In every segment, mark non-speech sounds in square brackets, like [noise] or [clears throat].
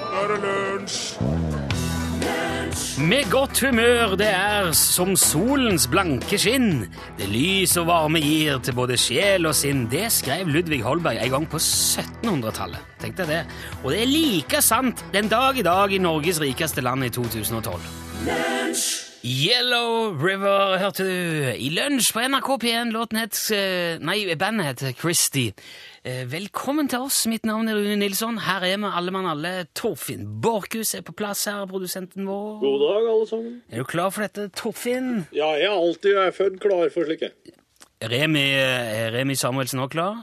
nå er det lunsj! Med godt humør det er som solens blanke skinn. Det lys og varme gir til både sjel og sinn. Det skrev Ludvig Holberg en gang på 1700-tallet. Tenk deg det. Og det er like sant den dag i dag i Norges rikeste land i 2012. Yellow River hørte du i lunsj på NRK P1. Låten het eh, Nei, bandet het Christie. Eh, Velkommen til oss. Mitt navn er Rune Nilsson. Her er vi alle mann alle. Torfinn Borchhus er på plass her, produsenten vår. God dag, alle sammen. Er du klar for dette, Torfinn? Ja, jeg er alltid jeg er født klar for slike. Remi, er Remi Samuelsen også klar?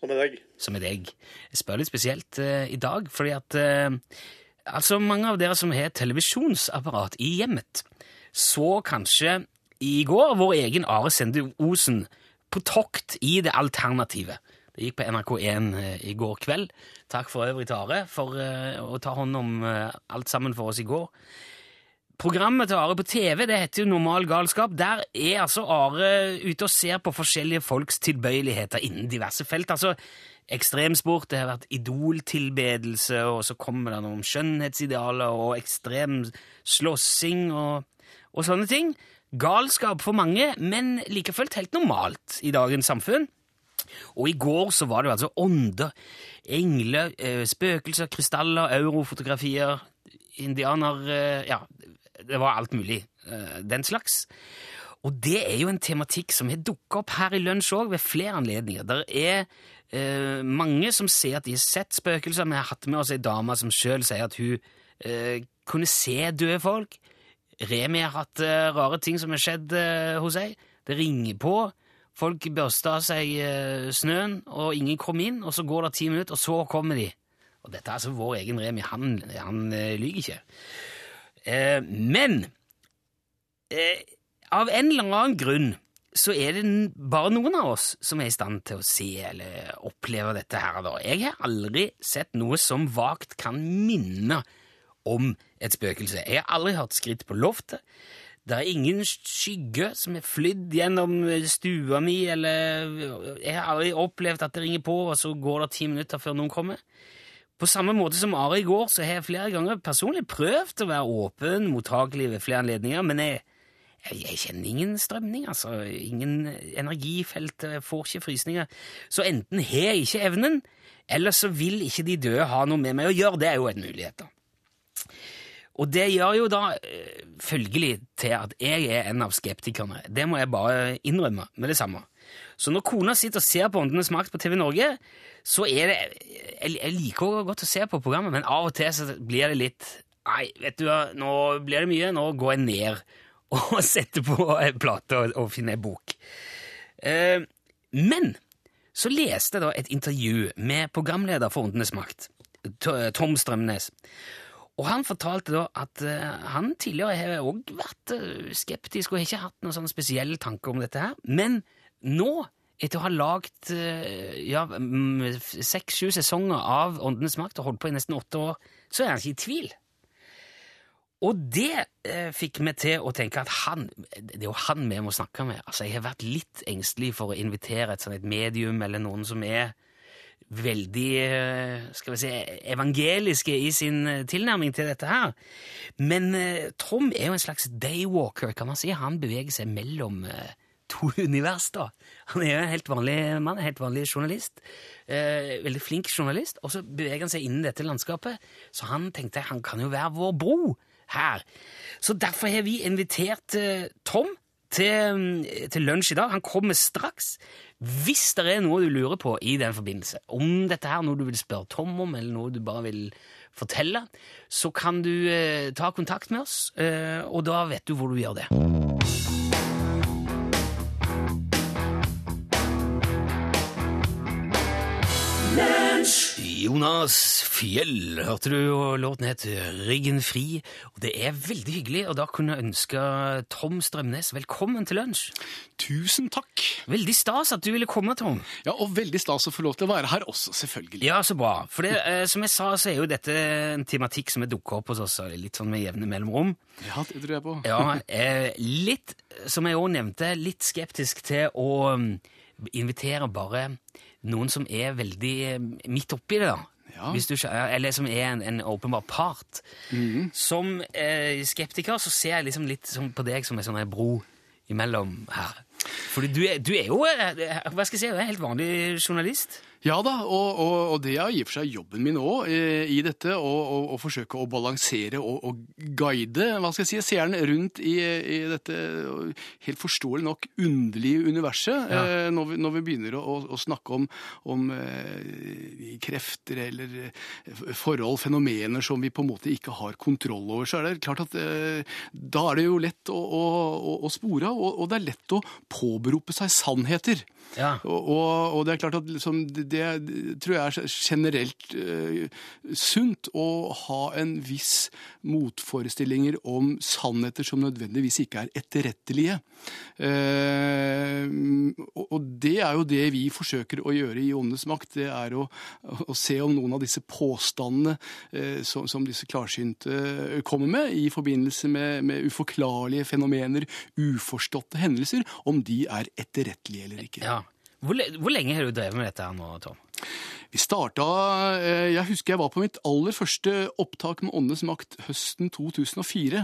Som et deg. Som er deg. Jeg spør litt spesielt uh, i dag, fordi at eh, altså mange av dere som har televisjonsapparat i hjemmet, så kanskje i går vår egen Are Sende Osen på tokt i det alternative. Det gikk på NRK1 eh, i går kveld. Takk for øvrig til Are for eh, å ta hånd om eh, alt sammen for oss i går. Programmet til Are på TV det heter jo Normal galskap. Der er altså Are ute og ser på forskjellige folks tilbøyeligheter innen diverse felt. Altså ekstremsport, det har vært idoltilbedelse, og så kommer det noe om skjønnhetsidealer og ekstrem slåssing og, og sånne ting. Galskap for mange, men like fullt helt normalt i dagens samfunn. Og i går så var det jo altså ånder, engler, eh, spøkelser, krystaller, eurofotografier, indianer eh, Ja, det var alt mulig. eh, Den slags. Og det er jo en tematikk som har dukka opp her i lunsj òg, ved flere anledninger. Der er eh, mange som sier at de har sett spøkelser. Vi har hatt med oss ei dame som sjøl sier at hun eh, kunne se døde folk. Remi har hatt eh, rare ting som har skjedd eh, hos ei. Det ringer på. Folk børster av seg eh, snøen, og ingen kom inn. Og så går det ti minutter, og så kommer de. Og dette er altså vår egen Remi. Han, han eh, lyver ikke. Men av en eller annen grunn så er det bare noen av oss som er i stand til å se eller oppleve dette her. Da. Jeg har aldri sett noe som vagt kan minne om et spøkelse. Jeg har aldri hørt skritt på loftet. Det er ingen skygge som er flydd gjennom stua mi, eller Jeg har aldri opplevd at det ringer på, og så går det ti minutter før noen kommer. På samme måte som Ari i går, så har jeg flere ganger personlig prøvd å være åpen, mottakelig ved flere anledninger, men jeg, jeg, kjenner ingen strømning, altså. Ingen energifelt, jeg får ikke frysninger. Så enten har jeg ikke evnen, eller så vil ikke de døde ha noe med meg å gjøre. Det er jo en mulighet, da. Og det gjør jo da eh, følgelig til at jeg er en av skeptikerne. Det må jeg bare innrømme med det samme. Så når kona sitter og ser på Åndenes makt på TV Norge, så er det Jeg, jeg liker godt å se på programmet, men av og til så blir det litt Nei, vet du hva, nå blir det mye. Nå går jeg ned [laughs] og sette på en plate og, og finne en bok. Eh, men så leste jeg da et intervju med programleder for Åndenes makt, Tom Strømnes. Og han fortalte da at eh, han tidligere har òg vært eh, skeptisk og har ikke hatt noen sånn spesiell tanke om dette her. Men nå, etter å ha lagd uh, ja, seks-sju sesonger av Åndenes makt og holdt på i nesten åtte år, så er han ikke i tvil. Og det eh, fikk meg til å tenke at han, det er jo han vi må snakke med. Altså, Jeg har vært litt engstelig for å invitere et sånt et medium eller noen som er veldig eh, skal vi si, evangeliske i sin eh, tilnærming til dette her. Men eh, Tom er jo en slags daywalker, kan man si. Han beveger seg mellom eh, to [laughs] univers, da. Han er jo en helt vanlig mann, en helt vanlig journalist. Eh, veldig flink journalist. Og så beveger han seg innen dette landskapet, så han tenkte han kan jo være vår bro her. Så derfor har vi invitert eh, Tom til, til lunsj i dag. Han kommer straks. Hvis det er noe du lurer på i den forbindelse, om dette her er noe du vil spørre Tom om, eller noe du bare vil fortelle, så kan du eh, ta kontakt med oss, eh, og da vet du hvor du gjør det. Jonas Fjell, hørte du, og låten het Ryggen fri. Og det er veldig hyggelig og da kunne jeg ønske Tom Strømnes velkommen til lunsj. Tusen takk. Veldig stas at du ville komme, Tom. Ja, Og veldig stas å få lov til å være her også, selvfølgelig. Ja, så bra. For det, eh, som jeg sa, så er jo dette en tematikk som er dukka opp hos oss litt sånn med jevne mellomrom. Ja, det tror jeg på. Ja, eh, litt, som jeg òg nevnte, litt skeptisk til å mm, invitere bare noen som er veldig eh, midt oppi det, da. Ja. hvis du, eller som er en, en åpenbar part. Mhm. Som eh, skeptiker så ser jeg liksom litt på deg som en sånn bro imellom her. Fordi du er, du er jo eh, hva skal jeg si, du er en helt vanlig journalist. Ja da, og, og, og det er i og for seg jobben min òg eh, i dette, å forsøke å balansere og, og guide hva skal jeg si, seeren rundt i, i dette helt forståelig nok underlige universet. Ja. Eh, når, vi, når vi begynner å, å snakke om, om krefter eller forhold, fenomener som vi på en måte ikke har kontroll over, så er det klart at da er det jo lett å, å, å, spore av, og, og det er lett å påberope seg sannheter. Ja. Og, og, det er klart at liksom, det, det tror jeg er generelt uh, sunt å ha en viss motforestillinger om sannheter som nødvendigvis ikke er etterrettelige. Uh, og, det er jo det vi forsøker å gjøre i Åndenes makt. Det er å, å se om noen av disse påstandene uh, som, som disse klarsynte kommer med i forbindelse med, med uforklarlige fenomener, uforståtte hendelser, om de er etterrettelige eller ikke. Ja. Hvor, hvor lenge har du drevet med dette her nå, Tom? Vi starta eh, Jeg husker jeg var på mitt aller første opptak med Åndenes makt høsten 2004.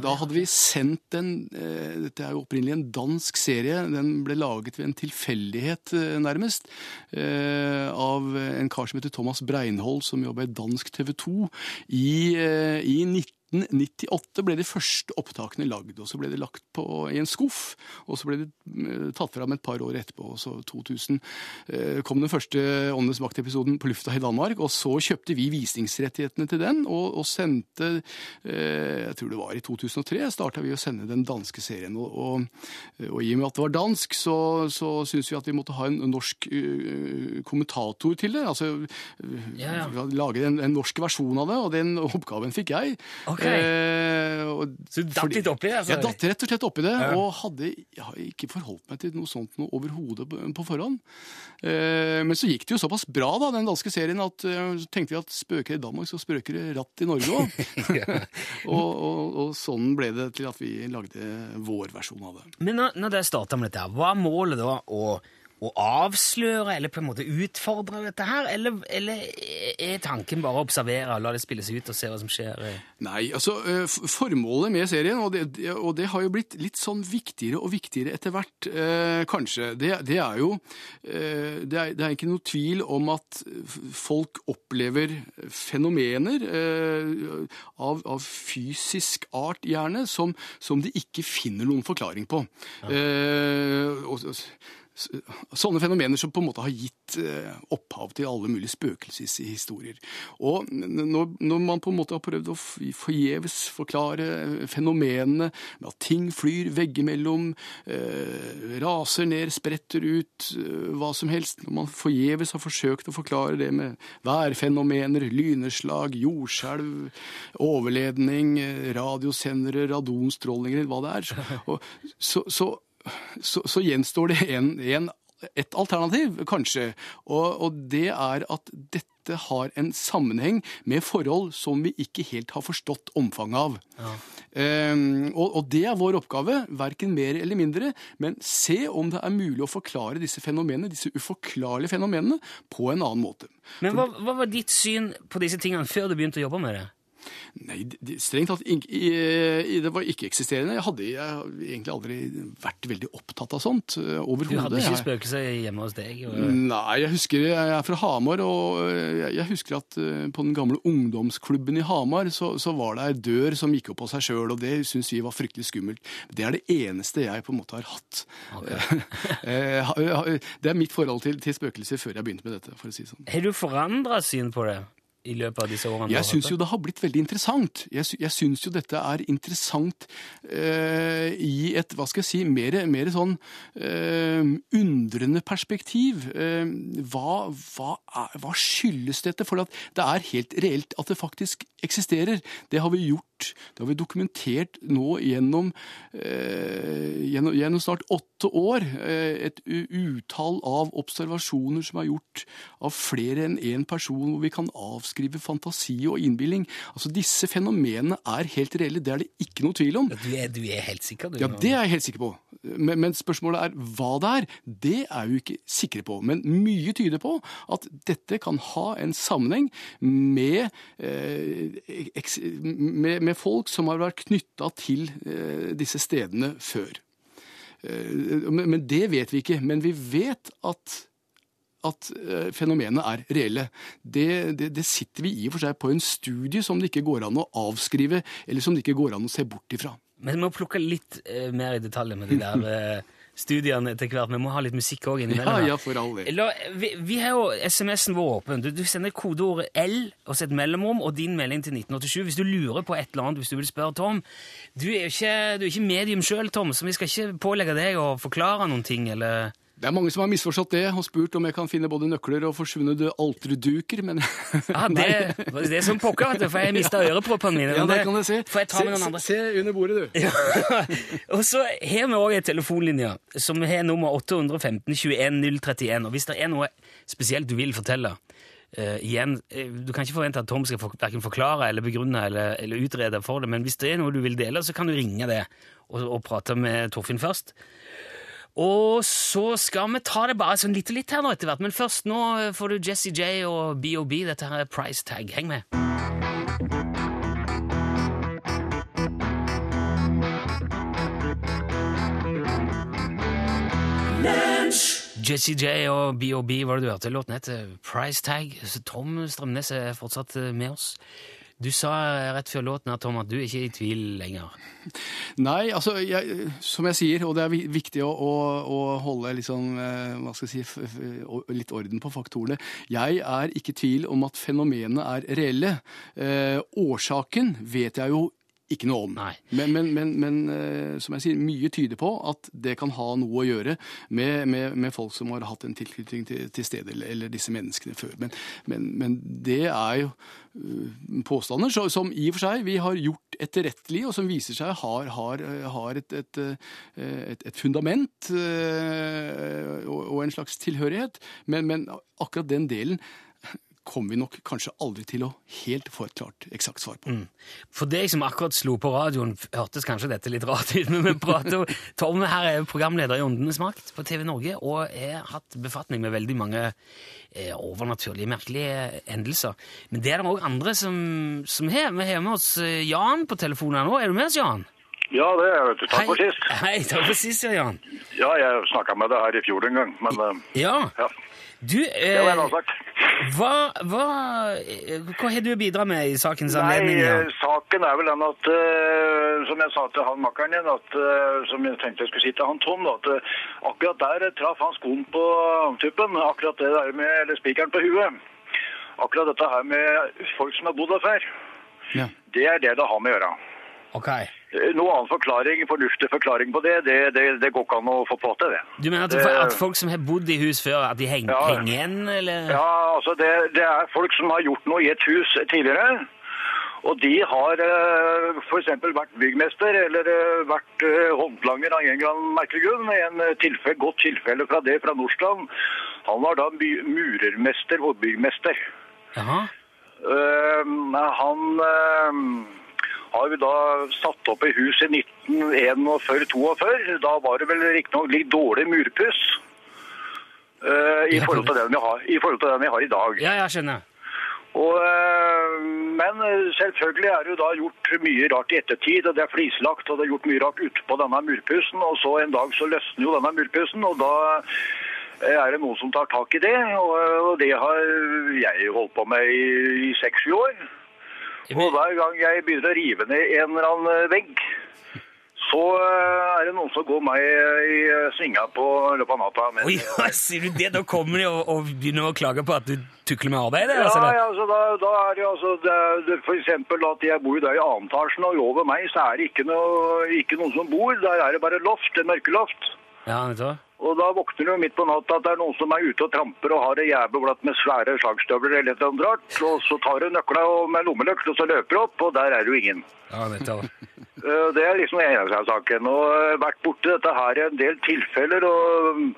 da hadde vi sendt den eh, Dette er jo opprinnelig en dansk serie. Den ble laget ved en tilfeldighet, eh, nærmest, av en kar som heter Thomas Breinhold, som jobba i dansk TV 2 i, i i 1998 ble de første opptakene lagd, og så ble det lagt på, i en skuff. Og så ble det eh, tatt fram et par år etterpå, og så 2000 eh, kom den første Åndenes makt-episoden på lufta i Danmark. Og så kjøpte vi visningsrettighetene til den, og, og sendte eh, Jeg tror det var i 2003 starta vi å sende den danske serien. Og, og, og i og med at det var dansk, så, så syns vi at vi måtte ha en norsk kommentator til det. Altså Ja, ja. lage en, en norsk versjon av det, og den oppgaven fikk jeg. Ok. Eh, og Så du datt fordi- litt oppi det? altså? Jeg datt rett og slett oppi det, Ja. og hadde jeg har ikke forholdt meg til noe sånt noe overhodet på på forhånd. Eh, men så gikk det jo såpass bra, da, den danske serien, at så tenkte vi at spøker i Danmark, så spøker det ratt i Norge òg. [laughs] [laughs] og, og, og sånn ble det til at vi lagde vår versjon av det. Men når, når dere starta med dette, hva er målet da? Å, å avsløre eller på en måte utfordre dette her? Eller, eller er tanken bare å observere, la det spilles ut og se hva som skjer? Nei, altså eh, formålet med serien, og det, og det har jo blitt litt sånn viktigere og viktigere etter hvert, eh, kanskje, det, det er jo eh, det, er, det er ikke noe tvil om at folk opplever fenomener eh, av, av fysisk art, gjerne, som, som de ikke finner noen forklaring på. Eh, og, og, Sånne fenomener som på en måte har gitt eh, opphav til alle mulige spøkelseshistorier. Og når, når man på en måte har prøvd å forgjeves forklare fenomenene med at ting flyr veggimellom, eh, raser ned, spretter ut, eh, hva som helst, når man forgjeves har forsøkt å forklare det med værfenomener, lyneslag, jordskjelv, overledning, eh, radiosendere, radonstrålinger, hva det er, og så, så så, så gjenstår det en, en, et alternativ, kanskje. Og, og det er at dette har en sammenheng med forhold som vi ikke helt har forstått omfanget av. Ehm, og, og det er vår oppgave, verken mer eller mindre, men se om det er mulig å forklare disse fenomenene, disse uforklarlige fenomenene, på en annen måte. Men hva, hva var ditt syn på disse tingene før du begynte å jobbe med det? Nei, det- strengt tatt det var ikke-eksisterende. Jeg hadde jeg egentlig aldri vært veldig opptatt av sånt Overhodet. Du hadde ikke spøkelser hjemme hos deg? Og... Nei, jeg husker jeg er fra Hamar, og jeg jeg husker at eh, på den gamle ungdomsklubben i Hamar så, så var det ei dør som gikk opp av seg sjøl, og det syns vi var fryktelig skummelt. Det er det eneste jeg på en måte har hatt. [laughs] Eh, ha- ha- Det er mitt forhold til, til spøkelser før jeg begynte med dette, for å si det sånn. Har du forandra syn på det i løpet av disse årene? Jeg syns jo det har blitt veldig interessant. Jeg, sy syns jo dette er interessant eh, i et, hva skal jeg si, mer, mer sånn eh, undrende perspektiv. Eh, hva, hva, er, hva skyldes dette? For at det er helt reelt at det faktisk eksisterer. Det har vi gjort, det har vi dokumentert nå gjennom, eh, gjennom, gjennom snart åtte år. Eh, et utall av observasjoner som er gjort av flere enn én person, hvor vi kan avskrive fantasi og innbilning. Altså Disse fenomenene er helt reelle, det er det ikke noe tvil om. Du er, du er helt sikker, du? Ja, det er jeg helt sikker på. Men, men spørsmålet er hva det er. Det er vi ikke sikre på. Men mye tyder på at dette kan ha en sammenheng med, eh, eks, med, med folk som har vært knytta til eh, disse stedene før. Eh, men, men det vet vi ikke. Men vi vet at at eh, fenomenet er reelle. Det, det, det, sitter vi i og for seg på en studie som det ikke går an å avskrive, eller som det ikke går an å se bort ifra. Men vi må plukke litt eh, mer i detalj med de der eh, studiene etter hvert. Vi må ha litt musikk òg [laughs] innimellom. Ja, ja, for all del. Vi, vi har jo SMS-en vår åpen. Du, du sender kodeordet L og så et mellomrom og din melding til 1987 hvis du lurer på et eller annet, hvis du vil spørre Tom. Du er jo ikke, du er ikke medium sjøl, Tom, så vi skal ikke pålegge deg å forklare noen ting, eller Det er mange som har misforstått det og spurt om jeg kan finne både nøkler og forsvunne alterduker, men [laughs] Ja, det, det er som pokker, vet du, for jeg mista øreproppene mine. Ja, det, kan du se. Får jeg ta med noen andre? se under bordet, du. Ja. [laughs] og så har vi òg en telefonlinje som har nummer 815 21 031. Og hvis det er noe spesielt du vil fortelle uh, igjen, eh, Du kan ikke forvente at Tom skal for, forklare eller begrunne eller, eller utrede for det, men hvis det er noe du vil dele, så kan du ringe det og, og prate med Torfinn først. Og så skal vi ta det bare sånn litt og litt her nå etter hvert, men først nå får du Jesse J og BOB. Dette her er Price Tag. Heng med. Jesse J og BOB var det du hørte. Låten heter Price Tag. Tom Strømnes er fortsatt med oss. Du sa rett før låten her, Tom, at du er ikke i tvil lenger. Nei, altså, jeg, som jeg sier, og det er viktig å, å, å holde liksom, hva skal jeg si, litt orden på faktorene. Jeg er ikke i tvil om at fenomenene er reelle. Eh, årsaken vet jeg jo ikke noe om. Men, men, men, men eh, som jeg sier, mye tyder på at det kan ha noe å gjøre med, med, med folk som har hatt en tilknytning til, til stedet, eller, disse menneskene før. Men, men, men det er jo øh, påstander så- som i og for seg vi har gjort etterrettelig, og som viser seg har, har, har et, et, øh, et, et fundament og, og en slags tilhørighet. Men, men akkurat den delen kommer vi nok kanskje aldri til å helt få et klart eksakt svar på. For deg som akkurat slo på radioen, hørtes kanskje dette litt rart ut, men vi prater [laughs] Tom her er programleder i Åndenes makt på TV Norge og har hatt befatning med veldig mange eh, overnaturlige, merkelige hendelser. Men det er det òg andre som, som har. Vi har med oss eh, Jan på telefonen nå. Er du med oss, Jan? Ja, det er jeg. Takk for sist. Hei, takk for sist, ja, Jan. Ja, jeg snakka med deg her i fjor en gang, men eh, Ja. ja. Du, Det var eh, hva, hva, eh, hva har du å bidra med i sakens anledning? Nei, Jan? saken er vel den at, eh, som jeg sa til han makkeren din, at, eh, som jeg tenkte jeg skulle si til han Tom, at eh, akkurat der eh, traff han skoen på tuppen, akkurat det der med, eller spikeren på huet. Akkurat dette her med folk som har bodd der før, Ja. det er det det har med å gjøre. Ok. Eh, Noe annen forklaring, fornuftig forklaring på det, det, det, det går ikke an å få på til det. Du mener at, Det- at folk som har bodd i hus før, at de henger, Ja. henger igjen, eller? Ja, altså det, det er folk som har gjort noe i et hus tidligere. Og de har uh, f.eks. vært byggmester eller eh, vært eh, håndlanger av en eller annen merkelig grunn. En eh, tilfelle, godt tilfelle fra det fra Nordstrand. Han var da murermester og byggmester. Jaha. Uh, han eh, har vi da satt opp i hus i 1941-42. Da var det vel riktignok litt dårlig murpuss. uh, i, forhold til den vi har, I forhold til den vi har i dag. Ja, jeg skjønner. Og, eh, men eh, selvfølgelig er det jo da gjort mye rart i ettertid, og det er flislagt, og det er gjort mye rart utpå denne murpussen, og så en dag så løsner jo denne murpussen, og da er det noen som tar tak i det, og, og det har jeg holdt på med i, 6-7 år. Og hver gang jeg begynner å rive ned en eller annen vegg, så eh, er det noen som går meg i eh, svinga på løpet av natta. Men, Oi, hva sier du det? Da kommer de og, og begynner å klage på at du tukler med arbeidet? Altså, Ja, ja, altså, da, da er det altså det, det, For eksempel at jeg bor der i annen etasjen, og over meg så er det ikke, noe, ikke noen som bor. Der er det bare loft, en mørkeloft. Ja, vet du hva? Og da våkner du midt på natta at det er noen som er ute og tramper og har det jævlig blatt med svære slagstøvler eller et eller annet rart. Og så tar du nøkla med lommelykt og så løper du opp, og der er du ingen. Ja. [laughs] Eh, Det er liksom den eneste saken. Og eh, vært borti dette her i en del tilfeller, og mm,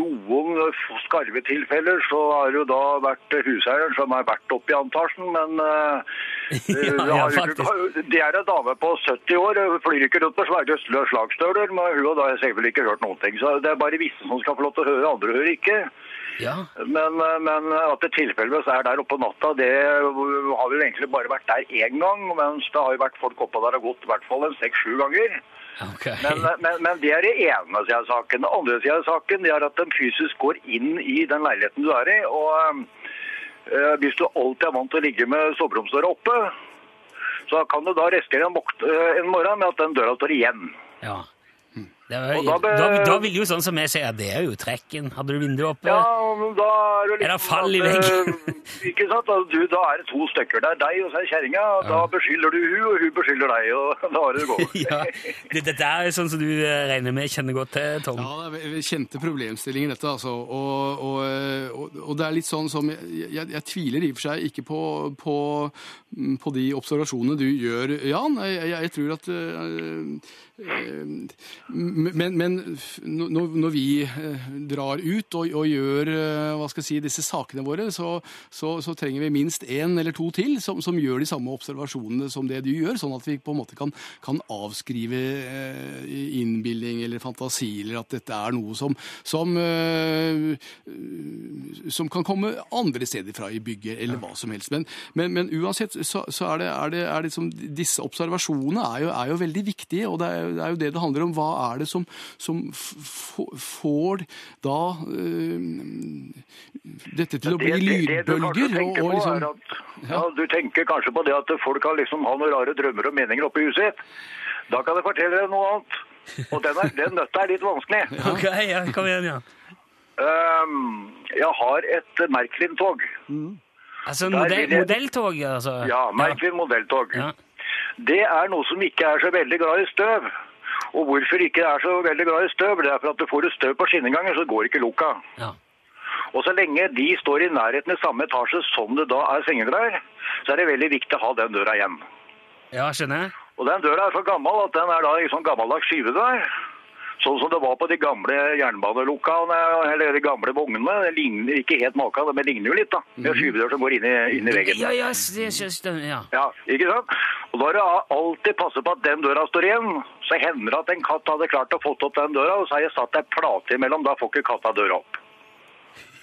noen skarve tilfeller, så har det jo da vært huseieren som har vært oppe i antasjen, men eh, [laughs] Ja, ja, jo ikke- faktisk. Det er en dame på 70 år, flyr ikke rundt på svære slagstøler. men hun har selvfølgelig ikke hørt noen ting. Så det er bare visse som skal få lov til å høre, andre hører ikke. Ja. Men, men at det tilfeldigvis er der oppe på natta, det har vi jo egentlig bare vært der én gang. Mens det har jo vært folk oppe der og gått i hvert fall en seks-sju ganger. Ok. Men, men, men det er det ene sida av saken. Det andre sida av saken det er at de fysisk går inn i den leiligheten du er i. og eh, Hvis du alltid er vant til å ligge med soveromsdøra oppe, så kan du da risikere en, eh, en morgen med at den døra står igjen. Ja. Det var, da, da ble- da, vil jo sånn som jeg sier, det er jo trekken. Hadde du vinduet oppe? Ja, men da er det Er det liksom fall i veggen? eh, Ikke sant? Da, du, da er det to stykker. Det er deg og så er kjerringa. og Da beskylder du hun, og hun beskylder deg, og [laughs] da har det gått. [laughs] ja. Det, dette er jo sånn som du eh, regner med kjenner godt til, Tom. Ja, det er kjente problemstillinger dette, altså. Og, og, og, og det er litt sånn som Jeg, jeg, jeg tviler i og for seg ikke på, på, på de observasjonene du gjør, Jan. Jeg, jeg, jeg tror at Men, men når, vi øh, drar ut og, og gjør jeg si, disse sakene våre, så, så, så trenger vi minst én eller to til som, som gjør de samme observasjonene som det du gjør, sånn at vi på en måte kan, kan avskrive eh, innbilning eller fantasi, eller at dette er noe som, som, eh, som kan komme andre steder fra i bygget, eller hva som helst. Men, men, men uansett så, så er det, er det, er det som, disse observasjonene er jo, er jo veldig viktige, og det er, jo- det er jo det det handler om. Hva er det som, som får da eh, dette til å bli Det- det- det du lydbølger? Og, og liksom, at, ja, du tenker kanskje på det at folk har liksom har noen rare drømmer og meninger oppe i huset sitt. Da kan jeg fortelle deg noe annet. Og den, er, den nøtta er litt vanskelig. [laughs] Ok, ja, kom igjen, ja. Um, jeg har et Merklin-tog. Altså Der modell, modelltog, altså? Ja, Merklin modelltog. Ja. Det er noe som ikke er så veldig glad i støv. Og hvorfor ikke er så veldig glad i støv? Det er for at du får du støv på skinneganger, så går ikke lukka. Ja. Og så lenge de står i nærheten i samme etasje som det da er sengeklær, så er det veldig viktig å ha den døra igjen. ja, skjønner jeg. Og den døra er så gammel at den er da i sånn gammeldags skive der. Sånn som det var på de gamle jernbanelokalene, eller de gamle vognene. Det ligner ikke helt maka, men det ligner jo litt da. Med skyvedør som går inn i, inn i veggen. Ja, ja, det- s- ja. Ja, ikke sant? Og da er det alltid passe på at den døra står igjen. Så hender det at en katt hadde klart å få opp den døra, og så har jeg satt ei plate imellom. Da får ikke katta døra opp.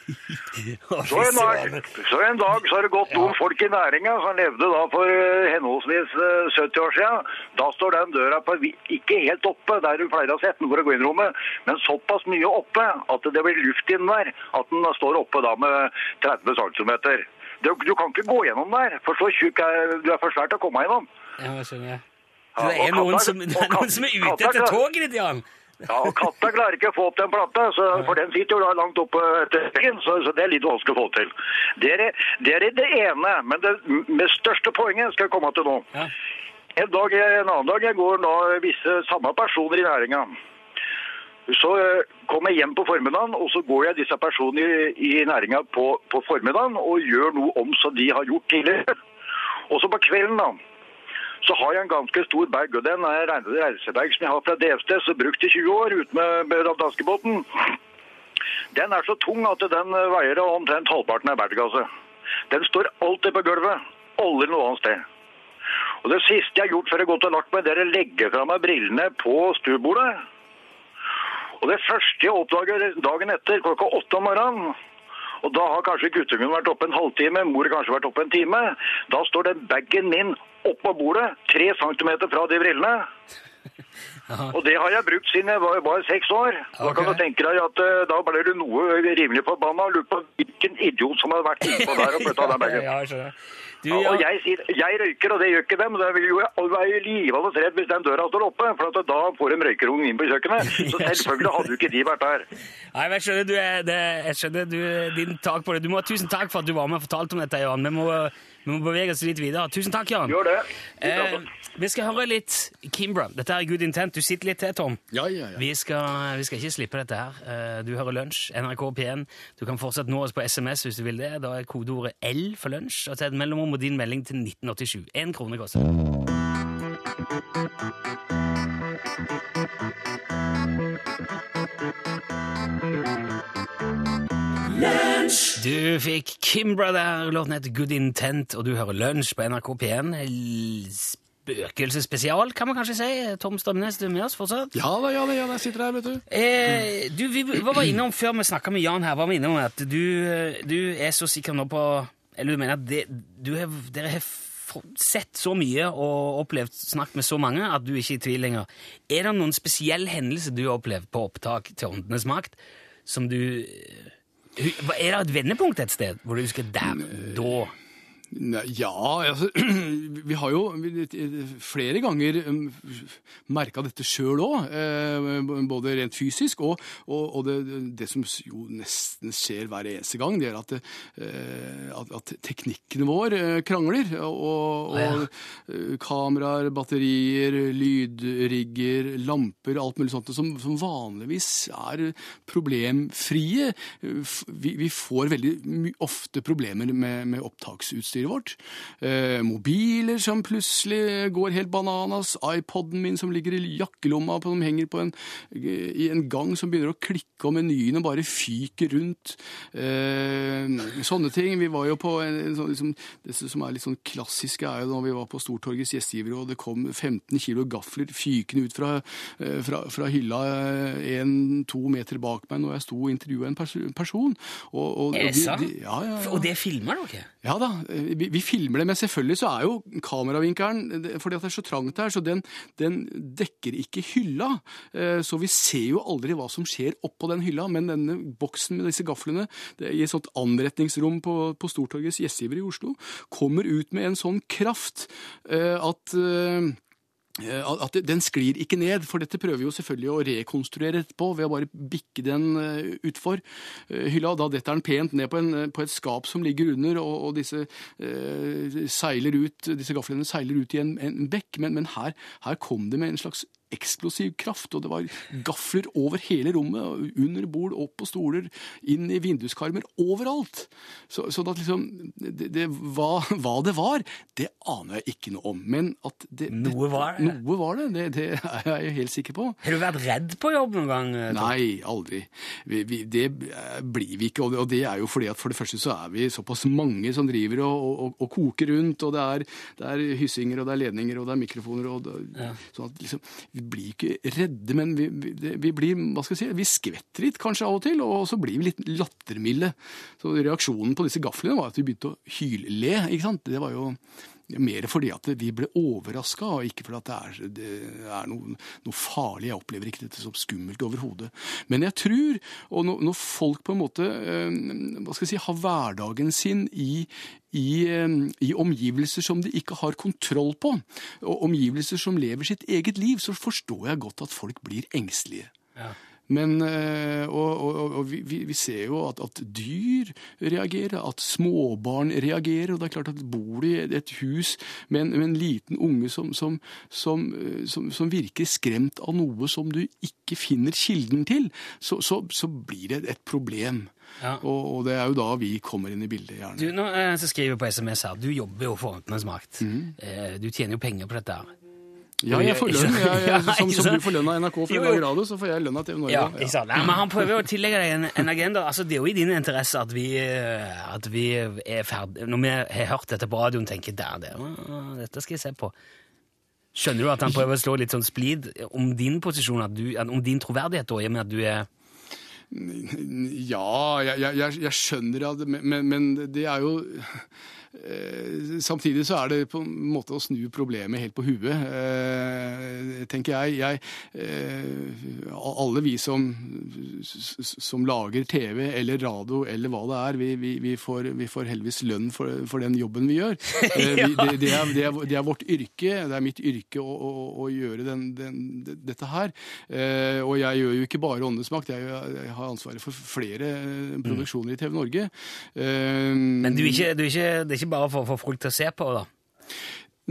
Så en, dag, så en dag så har det gått noen folk i næringa som levde da for eh, henholdsvis eh, 70 år siden. Da står den døra på, ikke helt oppe der du pleier å sette den for å gå inn i rommet, men såpass mye oppe at det blir luft inn der. At den står oppe da med 30 cm. Du, du kan ikke gå gjennom der, for så tjukk er du er for svær til å komme gjennom. Ja, jeg skjønner jeg. Så det er noen som, det er noen som er ute etter toget ditt, Jan! Ja, og Katta klarer ikke å få opp den plata, så, for den sitter jo da langt oppe etter veggen, så, så det er litt vanskelig å få til. Det er det, er det ene, men det med største poenget skal jeg komme til nå. Ja. En, dag, en annen dag jeg går da visse samme personer i næringa. Så eh, kommer jeg hjem på formiddagen, og så går jeg disse personene i, i næringa på, på formiddagen og gjør noe om som de har gjort tidligere. [laughs] Og så på kvelden da, så har jeg en ganske stor bag, og den er en reisebag som jeg har fra DFT, så brukt i 20 år ute med, danskebåten. Den er så tung at den veier omtrent halvparten av berggasset. Den står alltid på gulvet, aldri noe annet sted. Og det siste jeg har gjort før jeg har gått og lagt meg, det er å legge fra meg brillene på stuebordet. Og det første jeg oppdager dagen etter, klokka åtte om morgenen, og da har kanskje guttungen vært oppe en halvtime, mor kanskje vært oppe en time, da står den bagen min oppå bordet, tre centimeter fra de brillene. [laughs] Og det har jeg brukt siden jeg var, bare seks år. Da kan du tenke deg at uh, da ble du noe rimelig forbanna. Lurer på hvilken idiot som har vært innpå der og flytta [laughs] den bagen. Ja. Du, Ja, ja, og jeg sier, jeg røyker, og det gjør ikke dem. Det vil jo og jeg er jo livende redd hvis den døra står oppe, for da får de røykerungen inn på kjøkkenet. [laughs] Så selvfølgelig hadde jo ikke de vært der. Nei, men jeg skjønner, du er, det, jeg skjønner du, din tak på det. Du må ha tusen takk for at du var med og fortalte om dette, Johan. Vi må, vi må bevege oss litt videre. Tusen takk, Jan. Gjør det. Eh, vi skal høre litt Kimbra. Dette er Good Intent. Du sitter litt til, Tom. Ja, ja, ja. Vi skal, vi skal ikke slippe dette her. Eh, Du hører Lunsj, NRK P1. Du kan fortsatt nå oss på SMS hvis du vil det. Da er kodeordet L for lunsj, og til et mellomrom og din melding til 1987. Én krone koster det. Du fikk Kimbra der, låten heter Good Intent, og du hører Lunsj på NRK P1. Spøkelsesspesial, kan man kanskje si. Tom Strømnes, du er med oss fortsatt? Ja da, ja da, ja da, jeg sitter her, vet du. Eh, du, vi var innom, Før vi snakka med Jan her, var vi innom at du, du er så sikker nå på Eller du mener at det, du har, dere har sett så mye og opplevd snakk med så mange at du ikke er i tvil lenger. Er det noen spesiell hendelse du har opplevd på opptak til Åndenes makt som du hva- Er det et vendepunkt et sted hvor du husker der, da ja, altså [clears throat] Vi har jo flere ganger merka dette sjøl òg. Både rent fysisk og, og, og det, det som jo nesten skjer hver eneste gang, det er at, eh, at, at teknikken vår eh, krangler. Og, og eh, kameraer, batterier, lydrigger, lamper, alt mulig sånt som, som vanligvis er problemfrie. Vi, vi får veldig ofte problemer med, med opptaksutstyret vårt. Eh, mobiler som plutselig går helt bananas. iPoden min som ligger i jakkelomma, på, som henger på en, i en gang som begynner å klikke, og menyene bare fyker rundt. Eh, sånne ting. Vi var jo på en, sånn, liksom, Det som er litt sånn klassiske, er jo da vi var på Stortorgets gjestgivere, og det kom 15 kilo gafler fykende ut fra, eh, fra, fra hylla en-to meter bak meg når jeg sto og intervjua en person. Og, og, og de- de- Ja, ja, ja. Og det filmer dere? Ja da, vi, filmer det, men selvfølgelig så er jo kameravinkelen Fordi at det er så trangt her, så den, den dekker ikke hylla. Eh, Så vi ser jo aldri hva som skjer oppå den hylla, men denne boksen med disse gaflene i et sånt anretningsrom på, på Stortorgets gjestgiver i Oslo kommer ut med en sånn kraft eh, at Eh, At at den sklir ikke ned, for dette prøver vi jo selvfølgelig å rekonstruere etterpå ved å bare bikke den eh, utfor eh, hylla. Da detter den pent ned på, en, eh, på et skap som ligger under, og, og disse eh, seiler ut, disse gaflene seiler ut i en, en bekk. Men, men her, her kom det med en slags eksplosiv kraft, og det var gafler over hele rommet, under bord, opp på stoler, inn i vinduskarmer, overalt. Så, så at liksom, det, det, hva, hva det var, det aner jeg ikke noe om. Men at det, Noe var det? Noe var det, det, er jeg helt sikker på. Har du vært redd på jobb noen gang? Tom? Nei, aldri. Vi, vi, det blir vi ikke, og det, er jo fordi at for det første så er vi såpass mange som driver og, og, og, koker rundt, og det er, det er hyssinger, og det er ledninger, og det er mikrofoner, og det, sånn at liksom, blir ikke redde, men vi, vi, blir, hva skal jeg si, vi skvetter litt kanskje av og til, og så blir vi litt lattermilde. Så reaksjonen på disse gaflene var at vi begynte å hylle, ikke sant? Det var jo mer fordi at vi ble overraska, og ikke fordi at det er, det er noe, noe farlig. Jeg opplever ikke dette som skummelt overhodet. Men jeg tror, og når, folk på en måte eh, hva skal jeg si, har hverdagen sin i, i, eh, i omgivelser som de ikke har kontroll på, og omgivelser som lever sitt eget liv, så forstår jeg godt at folk blir engstelige. Ja. Men, eh, og, og, og- vi, vi ser jo at, at dyr reagerer, at småbarn reagerer. Og det er klart at bor du i et hus med en, med en liten unge som, som, som, eh, som, som virker skremt av noe som du ikke finner kilden til, så, så, så blir det et problem. Ja. Og, og det er jo da vi kommer inn i bildet, gjerne. Du, nå eh, så skriver jeg på SMS her, du jobber jo for Åndenes makt. Mm. Du tjener jo penger på dette her. Ja, jeg får lønn. [laughs] Jeg, jeg, som, som du får lønn av NRK for å lage radio, så får jeg lønn av TV Norge. Ja, sant? Nei, men han prøver jo å tillegge deg en, en agenda. Altså, det er jo i din interesse at vi, eh, at vi er ferdig Når vi har hørt dette på radioen, tenker der, det, «Å, dette skal jeg se på. Skjønner du at han prøver å slå litt sånn splid om din posisjon, at du, om din troverdighet, da, i og med at du er Ja, jeg, jeg, skjønner at men, men- det er jo Samtidig så er det på en måte å snu problemet helt på huet, eh, tenker jeg. jeg eh, alle vi som, som lager TV eller radio eller hva det er, vi, vi, vi, får, vi får heldigvis lønn for, for den jobben vi gjør. [laughs] Eh, det, det, er, det, er, det er vårt yrke, det er mitt yrke å, å, å gjøre den, den, dette her. Eh, og jeg gjør jo ikke bare Åndenes makt, jeg, jeg har ansvaret for flere eh, produksjoner i TV Norge. Eh, Men du er ikke, du er ikke, det er ikke bare for å få folk til å se på, da?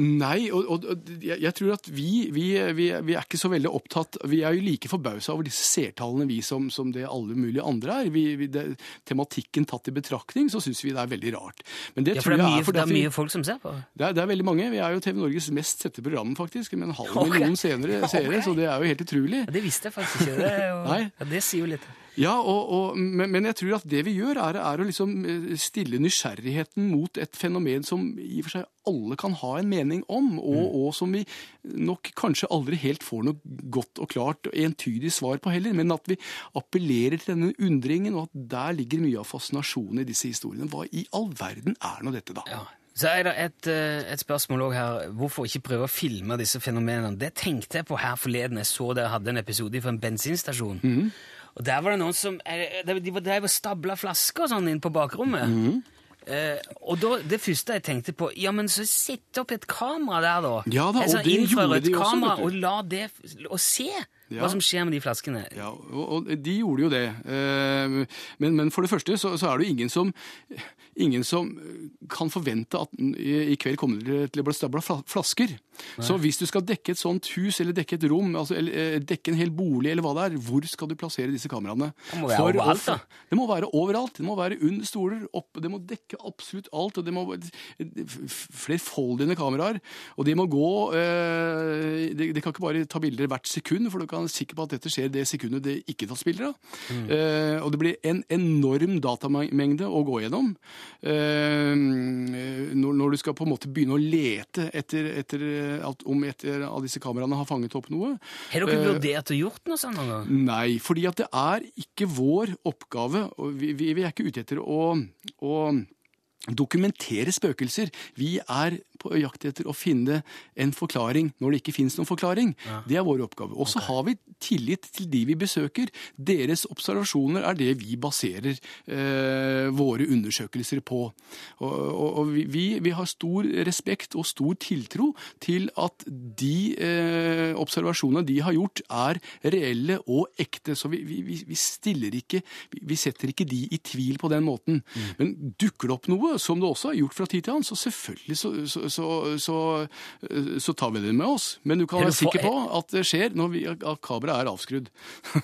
Nei, og, og, jeg, jeg tror at vi, vi, vi, vi er ikke så veldig opptatt Vi er jo like forbausa over disse seertallene vi som, som det alle mulige andre er. Det, tematikken tatt i betraktning, så syns vi det er veldig rart. Men det Ja, for tror det er, jeg mye, er fordi det er mye folk som ser på. det er, det er veldig mange. Vi er jo TV Norges mest sette program, faktisk, med en halv million senere, [laughs] seere, så det er jo helt utrolig. Ja, det visste jeg faktisk ikke. Det, er jo, ja, det sier jo litt. Ja, og, og, men, men jeg tror at det vi gjør, er, er å liksom eh, stille nysgjerrigheten mot et fenomen som i og for seg alle kan ha en mening om, og, og som vi nok kanskje aldri helt får noe godt og klart og entydig svar på heller, men at vi appellerer til denne undringen, og at der ligger mye av fascinasjonen i disse historiene. Hva i all verden er nå dette, da? Ja. Så er det et, eh, et spørsmål også her. Hvorfor ikke prøve å filme disse fenomenene? Det tenkte jeg på her forleden. Jeg så dere hadde en episode fra en bensinstasjon. Og der var det noen som eh, De var drev og stabla flasker og sånn inn på bakrommet. Eh, og da, det første jeg tenkte på Ja, men så sett opp et kamera der, da. Ja da, og det gjorde de også, og la det Og se Ja. hva som skjer med de flaskene. Ja, og, og de gjorde jo det. Eh, Men, men for det første så, så er det jo ingen som, ingen som kan forvente at i i kveld kommer det til å bli stabla flasker. flasker. Så hvis du skal dekke et sånt hus eller dekke et rom, altså, eller eh, dekke en hel bolig eller hva det er, hvor skal du plassere disse kameraene? Det må være overalt, da. Det må være overalt. Det må være under stoler, opp, det må dekke absolutt alt. og Det må flerfoldige kameraer. Og de må gå eh, de, de kan ikke bare ta bilder hvert sekund, for du kan være sikker på at dette skjer det sekundet det ikke tas bilder av. Eh, og det blir en enorm datamengde å gå gjennom eh, når, når du skal på en måte begynne å lete etter, etter at, om et av disse kameraene har fanget opp noe. Har dere Eh, vurdert å gjort noe sånt Eller? Nei, fordi at det er ikke vår oppgave, vi, vi, vi er ikke ute etter å, å dokumentere spøkelser. Vi er på jakt etter å finne en forklaring når det ikke finnes noen forklaring. Det er vår oppgave. Og så har vi tillit til de vi besøker. Deres observasjoner er det vi baserer eh, våre undersøkelser på. Og, og, og vi- vi, har stor respekt og stor tiltro til at de eh, observasjonene de har gjort, er reelle og ekte. Så vi, vi, vi- stiller ikke vi, setter ikke de i tvil på den måten. Men dukker det opp noe, som det også er gjort fra tid til annen, så selvfølgelig så, så, så, så, så tar vi det med oss. Men du kan være sikker på at det skjer når vi, at kameraet er avskrudd.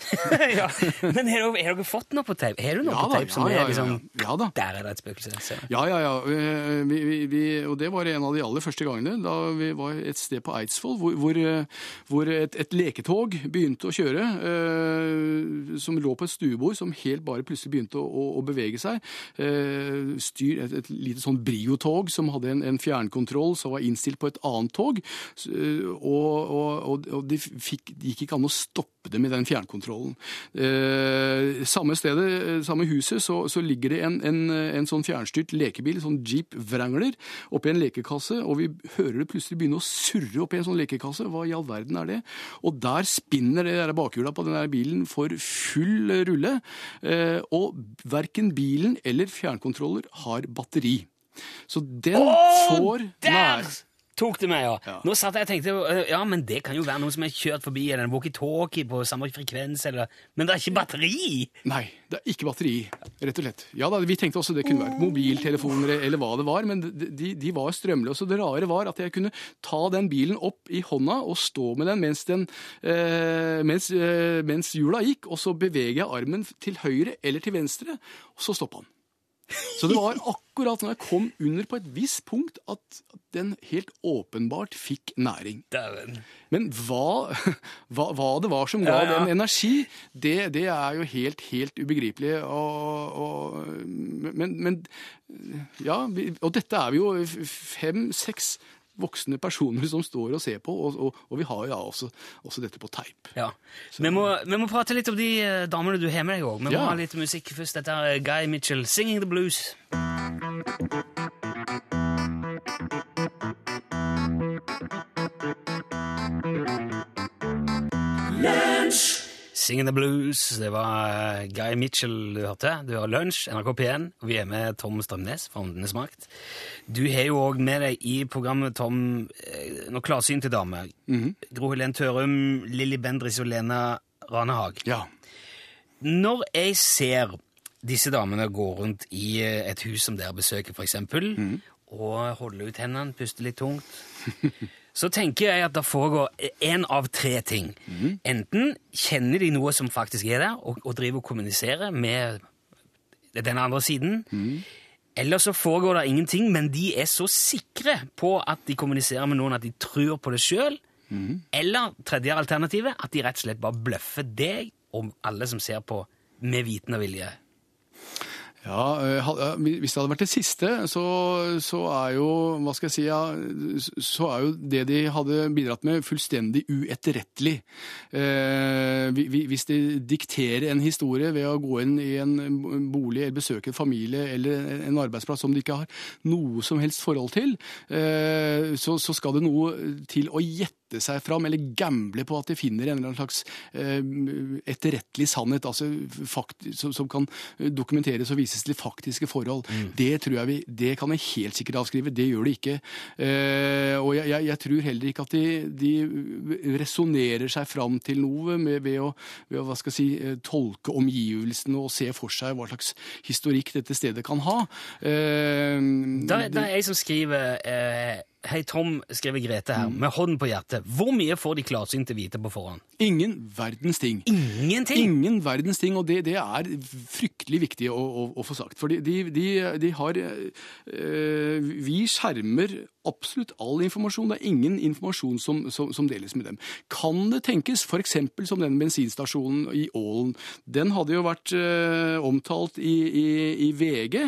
[laughs] ja. Men har har dere fått noe på tape? Har du noe Ja på tape som ja, ja, er liksom ja, da. Der er det et spøkelse. ser. Ja, ja, ja. Eh, Vi, vi, vi, og det var en av de aller første gangene da vi var et sted på Eidsvoll hvor, hvor, eh, hvor et, et leketog begynte å kjøre, eh, som lå på et stuebord, som helt bare plutselig begynte å, å, å bevege seg. Eh, styr, et, et lite sånn Brio-tog som hadde en, en fjernkontroll som var innstilt på et annet tog, eh, og, og, og, det, det gikk ikke an å stoppe det med den fjernkontrollen. Eh, samme stedet, eh, samme huset, så, så ligger det en, en, en sånn fjernstyrt lekebil, sånn Jeep Wrangler, oppi en lekekasse, og vi hører det plutselig begynne å surre oppi en sånn lekekasse. Hva i all verden er det? Og der spinner det der bakhjula på den der bilen for full rulle, eh, og verken bilen eller fjernkontroller har batteri. Så den får Der nær... tok det meg, ja. Ja. Nå satt jeg og tenkte øh, ja, men det kan jo være noen som er kjørt forbi, eller en walkietalkie på samme frekvens, eller Men det er ikke batteri! Nei, det er ikke batteri, rett og slett. Ja da, Vi tenkte også det kunne vært mobiltelefoner eller hva det var, men de, de, var strømløse. Og det rare var at jeg kunne ta den bilen opp i hånda og stå med den mens, den, øh, mens, øh, mens hjula gikk, og så beveger jeg armen til høyre eller til venstre, og så stopper den. Så det var akkurat når jeg kom under på et visst punkt at den helt åpenbart fikk næring. Men hva, [laughs] hva, hva det var som ga Ja, ja. den energi, det, det er jo helt, helt ubegripelig. Og, og, men, men ja, og dette er vi jo fem-seks voksne personer som står og ser på, og, og, og vi har jo ja, også, også dette på teip. Ja. Vi må, vi må prate litt om de eh, damene du har med deg òg. Vi må Ja. ha litt musikk først. Dette er Guy Mitchell, 'Singing the Blues'. Singing the Blues, det var eh, Guy Mitchell du hørte. Du har Lunsj, NRK P1, og vi er med Tom Strømnes fra Åndenes makt. Du har jo òg med deg i programmet, Tom, noe noen klarsynte damer. Gro Helen Tørum, Lilly Bendriss og Lena Ranehag. Ja. Når jeg ser disse damene gå rundt i eh, et hus som dere besøker, for eksempel, og holde ut hendene, puste litt tungt, [laughs] så tenker jeg at det foregår én av tre ting. Enten kjenner de noe som faktisk er der, og, og driver og kommuniserer med den andre siden, eller så foregår det ingenting, men de er så sikre på at de kommuniserer med noen at de tror på det sjøl. Eller tredje alternativet, at de rett og slett bare bløffer deg og alle som ser på, med viten og vilje? Ja, eh, Hvis det hadde vært det siste, så, så er jo hva skal jeg si, ja, så er jo det de hadde bidratt med, fullstendig uetterrettelig. Eh, vi- vi- hvis de dikterer en historie ved å gå inn i en bolig eller besøke en familie eller en arbeidsplass som de ikke har noe som helst forhold til, eh, så, så skal det noe til å gjette seg fram eller gamble på at de finner en eller annen slags eh, etterrettelig sannhet altså fakt, som, som kan dokumenteres og vises til faktiske forhold. Det tror jeg vi, det kan jeg helt sikkert avskrive. Det gjør de ikke. Eh, og jeg, jeg, jeg tror heller ikke at de, de resonnerer seg fram til noe med, ved, å, ved å hva skal jeg si, eh, tolke omgivelsene og se for seg hva slags historikk dette stedet kan ha. Eh, Da, da er jeg som skriver eh, Hei, Tom, skriver Grete her, med hånden på hjertet. Hvor mye får de klarsynte vite på forhånd? Ingen verdens ting. Ingenting! Ingen verdens ting, og det, det er fryktelig viktig å, å, å få sagt. For de, de, de har øh, Vi skjermer absolutt all informasjon. Det er ingen informasjon som, som, som deles med dem. Kan det tenkes, f.eks. som den bensinstasjonen i Ålen. Den hadde jo vært eh, omtalt i, i, i VG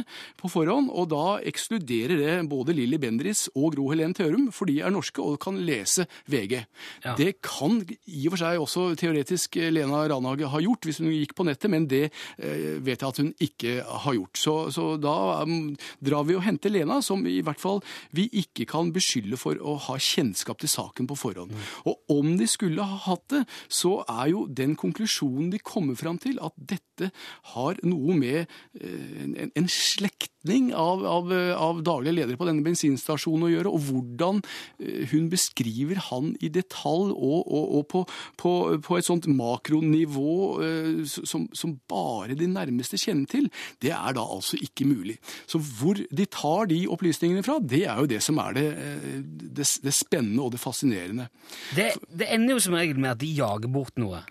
på forhånd, og da ekskluderer det både Lilly Bendriss og Gro Helen Tørum, for de er norske og kan lese VG. Ja. Det kan i og for seg også teoretisk Lena Ranhage ha gjort hvis hun gikk på nettet, men det eh, vet jeg at hun ikke har gjort. Så, så da um, drar vi og henter Lena, som i hvert fall vi ikke kan beskylde for å ha kjennskap til saken på forhånd. Og om de skulle ha hatt det, så er jo den konklusjonen de kommer fram til, at dette har noe med eh, en, en slektning av, av, av daglige ledere på denne bensinstasjonen å gjøre, og hvordan eh, hun beskriver han i detalj og, og, og på, på, på et sånt makronivå eh, som, som bare de nærmeste kjenner til, det er da altså ikke mulig. Så hvor de tar de opplysningene fra, det er jo det som er det, eh, det, det spennende og det fascinerende. Det, det ender jo som regel med at de jager bort noe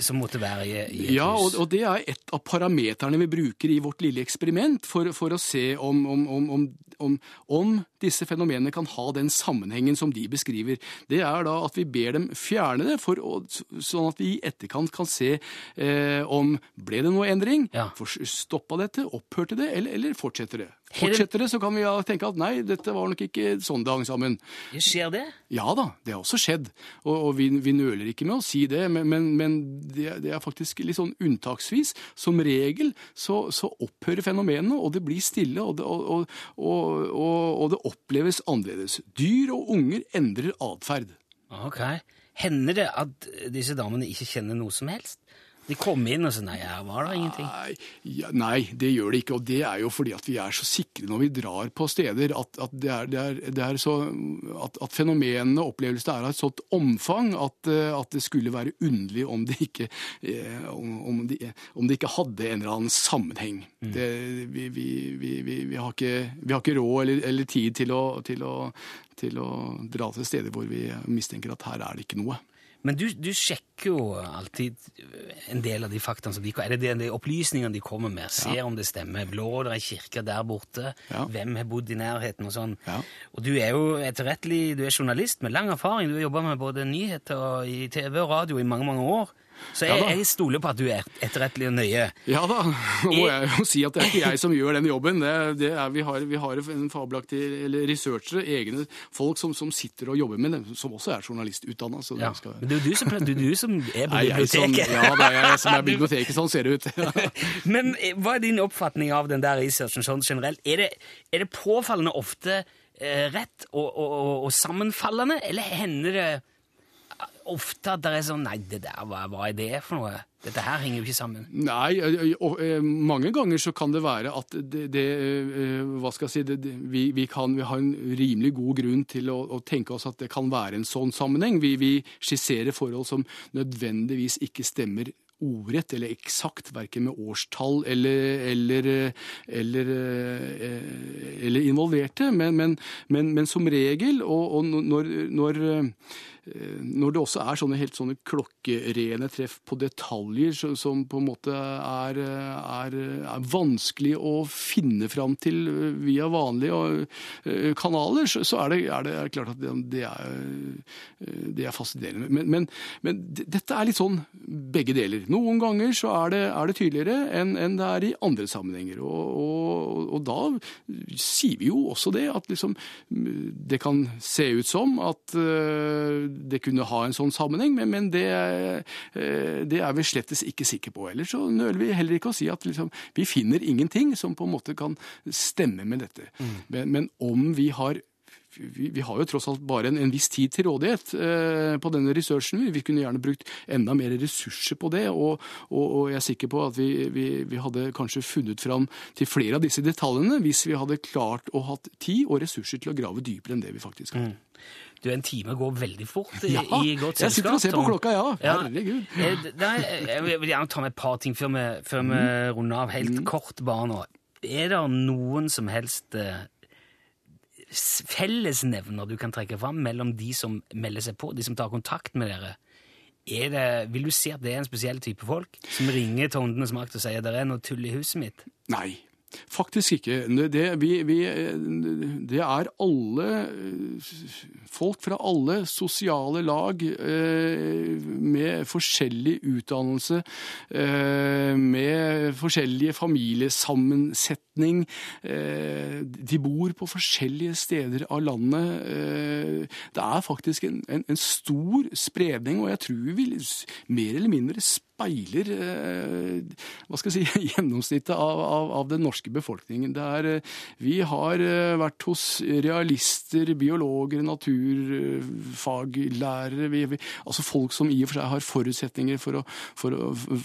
som måtte være i, i et Ja, og, hus. og det er et av parameterne vi bruker i vårt lille eksperiment for, for å se om, om, om, om, om, om disse fenomenene kan ha den sammenhengen som de beskriver. Det er da at vi ber dem fjerne det, for å, sånn at vi i etterkant kan se eh, om ble det noe endring, Ja. stoppa dette, opphørte det, eller, eller fortsetter det. Fortsetter det, så kan vi tenke at nei, dette var nok ikke sånn det hang sammen. Skjer det? Ja da, det har også skjedd, og, og vi, vi nøler ikke med å si det, men, men, men det, det er faktisk litt sånn unntaksvis. Som regel så, så opphører fenomenene, og det blir stille, og det, og, og, og det oppleves annerledes. Dyr og unger endrer atferd. Ok. Hender det at disse damene ikke kjenner noe som helst? De kommer inn og sier nei, her var det ingenting. Nei, ja, nei, det gjør det ikke, og det er jo fordi at vi er så sikre når vi drar på steder at, at, det, er, det, er, det er så, at, at fenomenene og opplevelsene er av et sånt omfang at, eh, at det skulle være underlig om det ikke, eh, om, om de, om det ikke hadde en eller annen sammenheng. Det, vi, vi, vi, vi, vi, har ikke, vi har ikke råd eller, eller tid til å, til, å, til å dra til steder hvor vi mistenker at her er det ikke noe. Men du, du sjekker jo alltid en del av de faktaene som de Er det de, de opplysningene de kommer med? Ser om det stemmer. Blå, det er kirke der borte. Ja. Hvem har bodd i nærheten og sånn. Ja. Og du er jo etterrettelig, du er journalist med lang erfaring. Du har jobba med både nyheter og i TV og radio i mange, mange år. Så jeg, Ja jeg stoler på at du er etterrettelig og nøye. Ja da, [laughs] nå må jeg jo si at det er ikke jeg som gjør den jobben. Det, det er, vi, har, vi har en fabelaktig eller researchere, egne folk som, som sitter og jobber med det, som også er journalistutdanna. Ja. det skal Men det er jo du som, er du som er på biblioteket. ja, det er jeg som er [laughs] biblioteket. Sånn ser det ut. [laughs] Men eh, hva er din oppfatning av den der researchen sånn generelt? Er det, er det påfallende ofte eh, rett og, og, og, og sammenfallende, eller hender det ofte at det er sånn Nei, det der, hva, hva er det for noe? Dette her henger jo ikke sammen. Nei, og, mange ganger så kan det være at det, det Hva skal jeg si det, vi, vi kan vi har en rimelig god grunn til å, å tenke oss at det kan være en sånn sammenheng. Vi, vi skisserer forhold som nødvendigvis ikke stemmer ordrett eller eksakt, verken med årstall eller, eller, eller, eller involverte, men, men, men, men som regel, og, og når, når når det også er sånne helt sånne klokkerene treff på detaljer som, på en måte er, er, er vanskelig å finne fram til via vanlige eh, kanaler, så, er, det, er, det, klart at det, det, er, eh, er fascinerende. Men, men, men dette er litt sånn begge deler. Noen ganger så er det, det tydeligere enn enn det er i andre sammenhenger. Og, og, og da sier vi jo også det, at liksom, det kan se ut som at eh, det kunne ha en sånn sammenheng, men, men det, eh, det er vi slettes ikke sikre på. Ellers så nøler vi heller ikke å si at liksom, vi finner ingenting som på en måte kan stemme med dette. Men, men om vi har vi, har jo tross alt bare en, en viss tid til rådighet eh, på denne researchen. Vi kunne gjerne brukt enda mer ressurser på det, og, og, og jeg er sikker på at vi, vi, vi hadde kanskje funnet fram til flere av disse detaljene hvis vi hadde klart å hatt tid og ressurser til å grave dypere enn det vi faktisk har. Du, en time går veldig fort i, Ja, i godt jeg sitter og ser på klokka, ja. Herregud. Eh, det er- Jeg vil gjerne ta med et par ting før vi, før vi Mm. runder av. Helt kort bare nå. Er det noen som helst eh, fellesnevner du kan trekke fram mellom de som melder seg på, de som tar kontakt med dere? Er det, vil du si at det er en spesiell type folk som ringer til Åndenes makt og sier det er noe tull i huset mitt? Nei, faktisk ikke. Det, vi, vi, det er alle folk fra alle sosiale lag eh, med forskjellig utdannelse, eh, med forskjellige familiesammensetning. Eh, de bor på forskjellige steder av landet. Det er faktisk en, en, en stor spredning, og jeg tror vi mer eller mindre speiler eh, hva skal jeg si, [laughs] gjennomsnittet av, av, av den norske befolkningen. Det er, eh, vi har eh, vært hos realister, biologer, naturfaglærere, vi, vi, altså folk som i og for seg har forutsetninger for å, for å,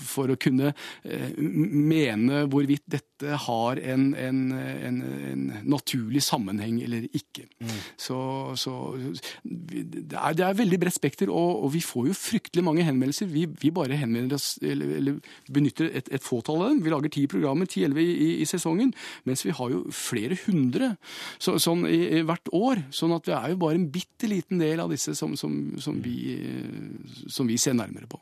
for å kunne mene hvorvidt dette har en, en, en, en naturlig sammenheng eller ikke. Så, så det, er, det er veldig bredt spekter, og, og vi får jo fryktelig mange henvendelser. Vi, vi bare henvender oss, eller, eller benytter et, et fåtall av dem. Vi lager ti programmer, ti-elleve i, i, i sesongen, mens vi har jo flere hundre så, sånn i, i hvert år. Sånn at det er jo bare en bitte liten del av disse som, som, som, vi, eh, som vi ser nærmere på.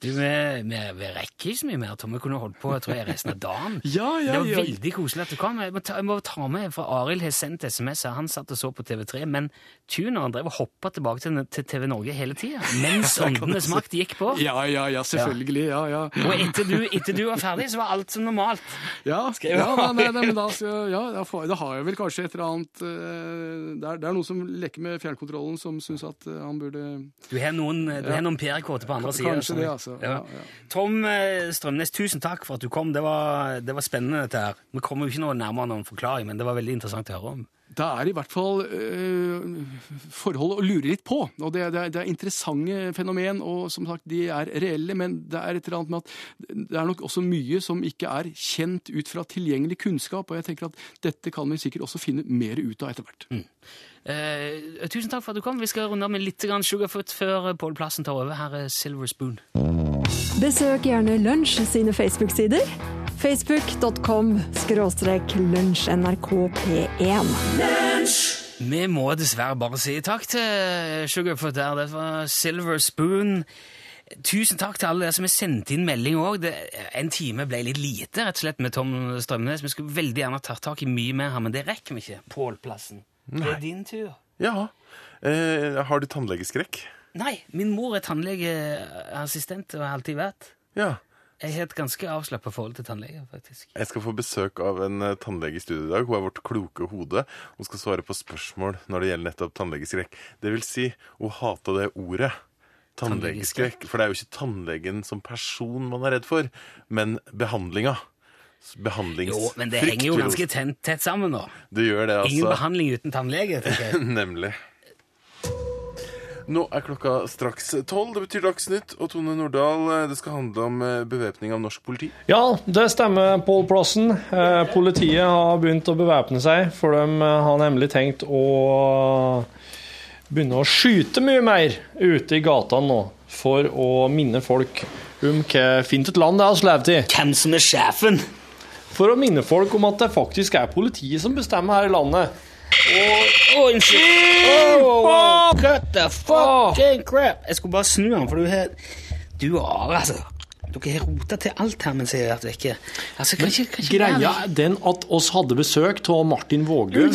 Du, vi, rekker ikke så mye mer, Tom. Vi kunne holdt på jeg tror jeg, resten av dagen. [laughs] Ja, ja, det var ja. veldig koselig at du kom. Jeg må ta, jeg må ta med, for Arild har sendt SMS. her. Han satt og så på TV3, men tuneren drev og hoppa tilbake til, til TV Norge hele tida mens [laughs] Åndenes makt gikk på. Ja, ja, ja, selvfølgelig. Ja, ja. Og etter du, etter du var ferdig, så var alt som normalt. Ja, ja nei, nei, men da, ja, da, får- da har jeg vel kanskje et eller annet eh, det, er, det er noen som leker med fjernkontrollen, som syns at eh, han burde Du har noen, du har noen PR-kåte på andre sida. Kanskje det, altså. Ja, ja. Tom eh, Strømnes, tusen takk for at du kom. Det var, det var spennende, dette her. Vi kommer jo ikke noe nærmere noen forklaring, men det var veldig interessant å høre om. Det er i hvert fall øh, forhold å lure litt på. og Det, det, er, det er interessante fenomen, og som sagt, de er reelle. Men det er et eller annet med at det er nok også mye som ikke er kjent ut fra tilgjengelig kunnskap. Og jeg tenker at dette kan vi sikkert også finne mer ut av etter hvert. Eh, tusen takk for at du kom. Vi skal runde av med litt Sugarfoot før Pål Plassen tar over. Her er Silver Spoon. Besøk gjerne Lunsj sine Facebook-sider. Facebook.com skråstrek lunsjnrkp1. Vi må dessverre bare si takk til Sugarfoot der. Det var Silver Spoon. Tusen takk til alle dere som har sendt inn melding òg. En time ble litt lite rett og slett med Tom Strømnes. Vi skulle veldig gjerne tatt tak i mye mer her, men det rekker vi ikke. Pålplassen, det er din tur. Ja. Eh, har du tannlegeskrekk? Nei, min mor er tannlegeassistent og har alltid vært. Ja. Jeg har et ganske avslappa forhold til tannleger, faktisk. Jeg skal få besøk av en eh, tannlege i studio i dag. Hun er vårt kloke hode. Hun skal svare på spørsmål når det gjelder nettopp tannlegeskrekk. Det vil si, hun hata det ordet. Tannlegeskrekk. For det er jo ikke tannlegen som person man er redd for, men behandlinga. Behandlingsfrykt. Jo, men det henger jo ganske tett, sammen nå. Det gjør det, Ingen altså. behandling uten tannlege, tenker jeg. [laughs] Nemlig. Nå er klokka straks tolv. Det betyr Dagsnytt. Og Tone Nordahl, eh, det skal handle om eh, bevæpning av norsk politi. Ja, det stemmer, Pål Plassen. Eh, politiet har begynt å bevæpne seg, for de har nemlig tenkt å begynne å skyte mye mer ute i gatene nå, for å minne folk om hva fint et land det er vi lever i. Hvem som er sjefen? For å minne folk om at det faktisk er politiet som bestemmer her i landet. Å, unnskyld! Oh, cut the fucking crap! Jeg skulle bare snu den, for du har Du har altså. Dere har rota til alt her mens jeg har vært vekke. Altså, kan ikke, kan ikke Greia er den at oss hadde besøk av Martin Vågø.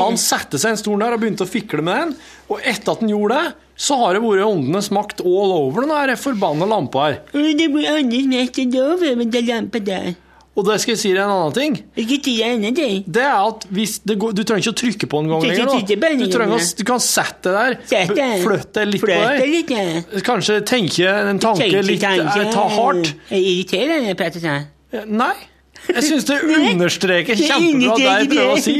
Han satte seg en stol der og begynte å fikle med den, og etter at han gjorde det, så har det vært åndenes makt all over den her forbanna lampa her. Det blir åndenes makt all over den lampa der. Og det skal jeg si deg en annen ting. Det. Det er at hvis det går, Du trenger ikke å trykke på den gang lenger. Du, å, du kan sette deg der, flytte litt på deg. Kanskje tenke en tanke litt eh, Ta hardt. Irriterende, Petter. sa. Nei. Jeg syns det [laughs] understreker kjempebra det jeg prøver å si.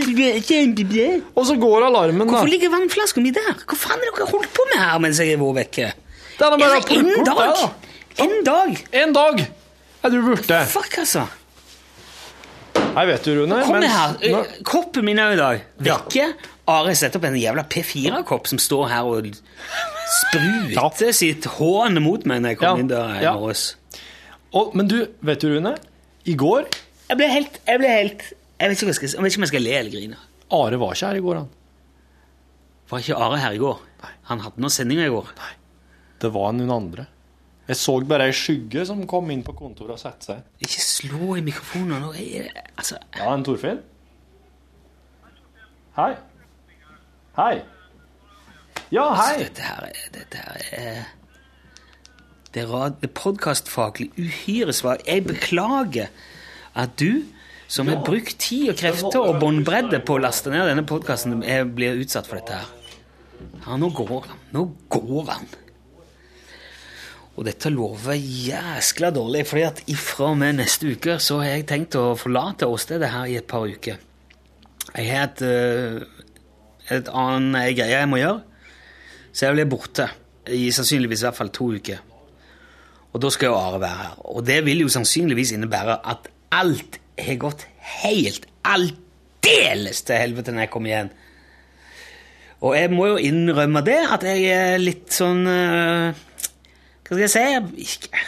Og så går alarmen, da. Hvorfor ligger vannflaska mi der? Hva faen har dere holdt på med her mens jeg har vært vekke? Det er da bare å plukke opp det, da. En dag! En dag er du borte. Fuck, altså. Nei, vet du, Rune Kom mens- her. Eh, Koppen min er i dag. Vekke. Are setter opp en jævla P4-kopp som står her og spruter sitt hån mot meg når jeg kom Ja. inn døra i morges. Men du, vet du, Rune? I går Jeg ble helt Jeg ble helt Jeg vet ikke, jeg skal, jeg vet ikke om jeg skal le eller grine. Are var ikke her i går, han. Var ikke Are her i går? Han hadde noen sendinger i går. Nei. Det var noen andre. Jeg så bare ei skygge som kom inn på kontoret og satte seg. Ikke slå i mikrofonen. nå. Altså, Ja, en Torfinn? Hei. Hei. Ja, hei. Dette her er Dette her er er, det er podkastfaglig uhyre svakt. Jeg beklager at du, som har brukt tid og krefter og båndbredde på å laste ned denne podkasten, blir utsatt for dette her. Ja, nå går han. Nå går han. Og dette lover jæskla dårlig, fordi at ifra og med neste uke så har jeg tenkt å forlate åstedet her i et par uker. Jeg har et, øh, et annen greie jeg må gjøre, så jeg blir borte i sannsynligvis i hvert fall to uker. Og da skal jo Are være her. Og det vil jo sannsynligvis innebære at alt har gått helt aldeles til helvete når jeg kommer igjen. Og jeg må jo innrømme det, at jeg er litt sånn øh, Hva skal jeg si? Ikke,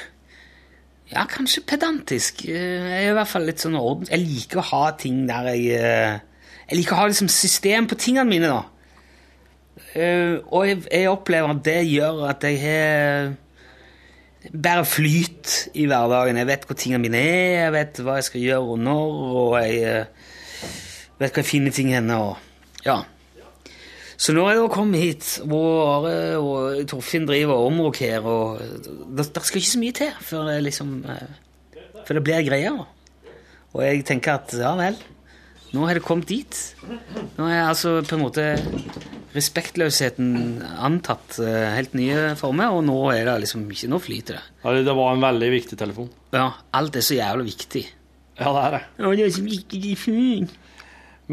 ja, kanskje pedantisk. Eh, Jeg er i hvert fall litt sånn orden. Jeg liker å ha ting der jeg eh, Jeg liker å ha liksom system på tingene mine, da. Eh, og jeg, jeg opplever at det gjør at jeg har bare flyt i hverdagen. Jeg vet hvor tingene mine er, jeg vet hva jeg skal gjøre og når, og jeg vet hvor jeg finner ting henne. Og, ja. Så nå er det å komme hit, hvor Are og Torfinn driver og omrokerer, og det, det skal ikke så mye til før, det liksom, eh, før det blir greier. Og jeg tenker at ja vel, nå har det kommet dit. Nå er altså på en måte respektløsheten antatt eh, helt nye former, og nå er det liksom ikke Nå flyter det. Ja, Det var en veldig viktig telefon. Ja, alt er så jævlig viktig. Ja, det er det. Å, det er så viktig telefon.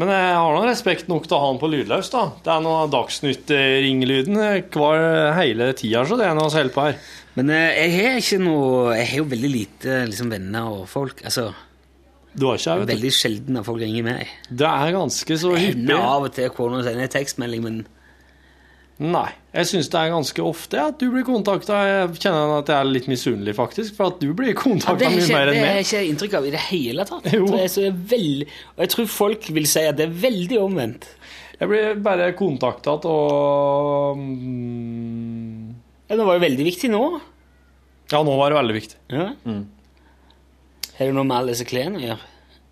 Men jeg har nå respekt nok til å ha den på lydløs, da. Det er noe Dagsnytt-ringelyden hver hele tida, så det er noe å selge på her. Men eh, jeg har ikke noe Jeg har jo veldig lite liksom, venner og folk. Altså, Du har ikke det, vet du. Veldig sjelden at folk ringer meg. Det er ganske så hyppig. av og til kona sender en tekstmelding, men Nei. Jeg syns det er ganske ofte at du blir kontakta. Jeg kjenner at jeg er litt misunnelig, faktisk, for at du blir kontakta ja, mye ikke, mer det enn har jeg meg. ikke inntrykk av i det hele tatt. Jo. Det er så veldig, og jeg tror folk vil si at det er veldig omvendt. Jeg blir bare kontakta og mm, Ja, det var jo veldig viktig nå. Ja, nå var det veldig viktig. Ja. Mm. Har det noe med alle disse klærne å gjøre?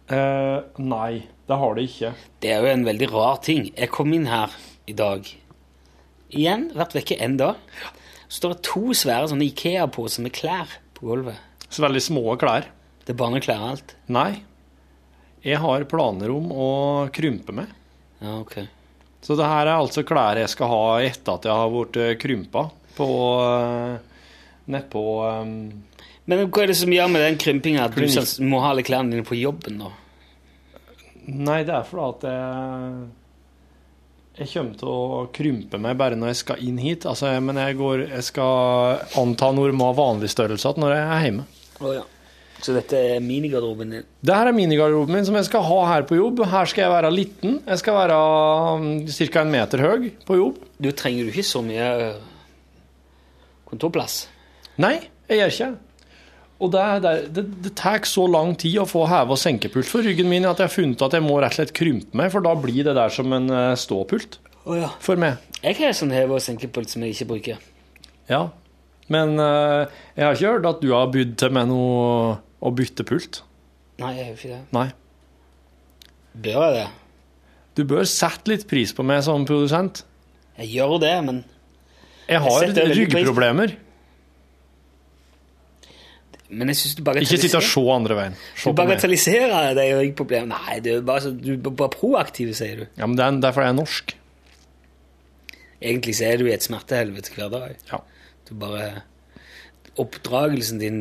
Eh, nei, det har det ikke. Det er jo en veldig rar ting. Jeg kom inn her i dag. Igjen, vært vekke en dag. Så står det to svære sånne Ikea-poser med klær på gulvet. Så veldig små klær. Det er barneklær og alt. Nei. Jeg har planer om å krympe meg. Ja, ok. Så det her er altså klær jeg skal ha etter at jeg har blitt eh, krympa på uh, Nedpå um, Men hva er det som gjør med den krympinga at du må ha alle klærne dine på jobben, da? Nei, det er fordi at jeg Jeg kommer til å krympe meg bare når jeg skal inn hit. Altså, men jeg, går, jeg skal anta normal vanlig størrelse når jeg er hjemme. Oh, ja. Så dette er minigarderoben din? Det her er minigarderoben min som jeg skal ha her på jobb. Her skal jeg være liten. Jeg skal være ca. en meter høy på jobb. Du trenger jo ikke så mye øh, kontorplass. Nei, jeg gjør ikke det. Og det, det, det, det tar så lang tid å få heve- og senkepult for ryggen min at jeg har funnet at jeg må rett og slett krympe meg, for da blir det der som en eh, ståpult for meg. Jeg har sånn heve- og senkepult som jeg ikke bruker. Ja. Men uh, jeg har ikke hørt at du har bydd til meg noe å bytte pult. Nei, jeg har ikke det. Nei. Bør jeg det? Du bør sette litt pris på meg som produsent. Jeg gjør det, men Jeg har ryggproblemer. Men jeg syns du Ikke sitte og se andre veien. Se Du bagatelliserer det, er jo det problemet. Nei, det er bare så, du er bare proaktiv, sier du. Ja, men det er derfor jeg er norsk. Egentlig så er du i et smertehelvete hver dag. Ja. Du bare Oppdragelsen din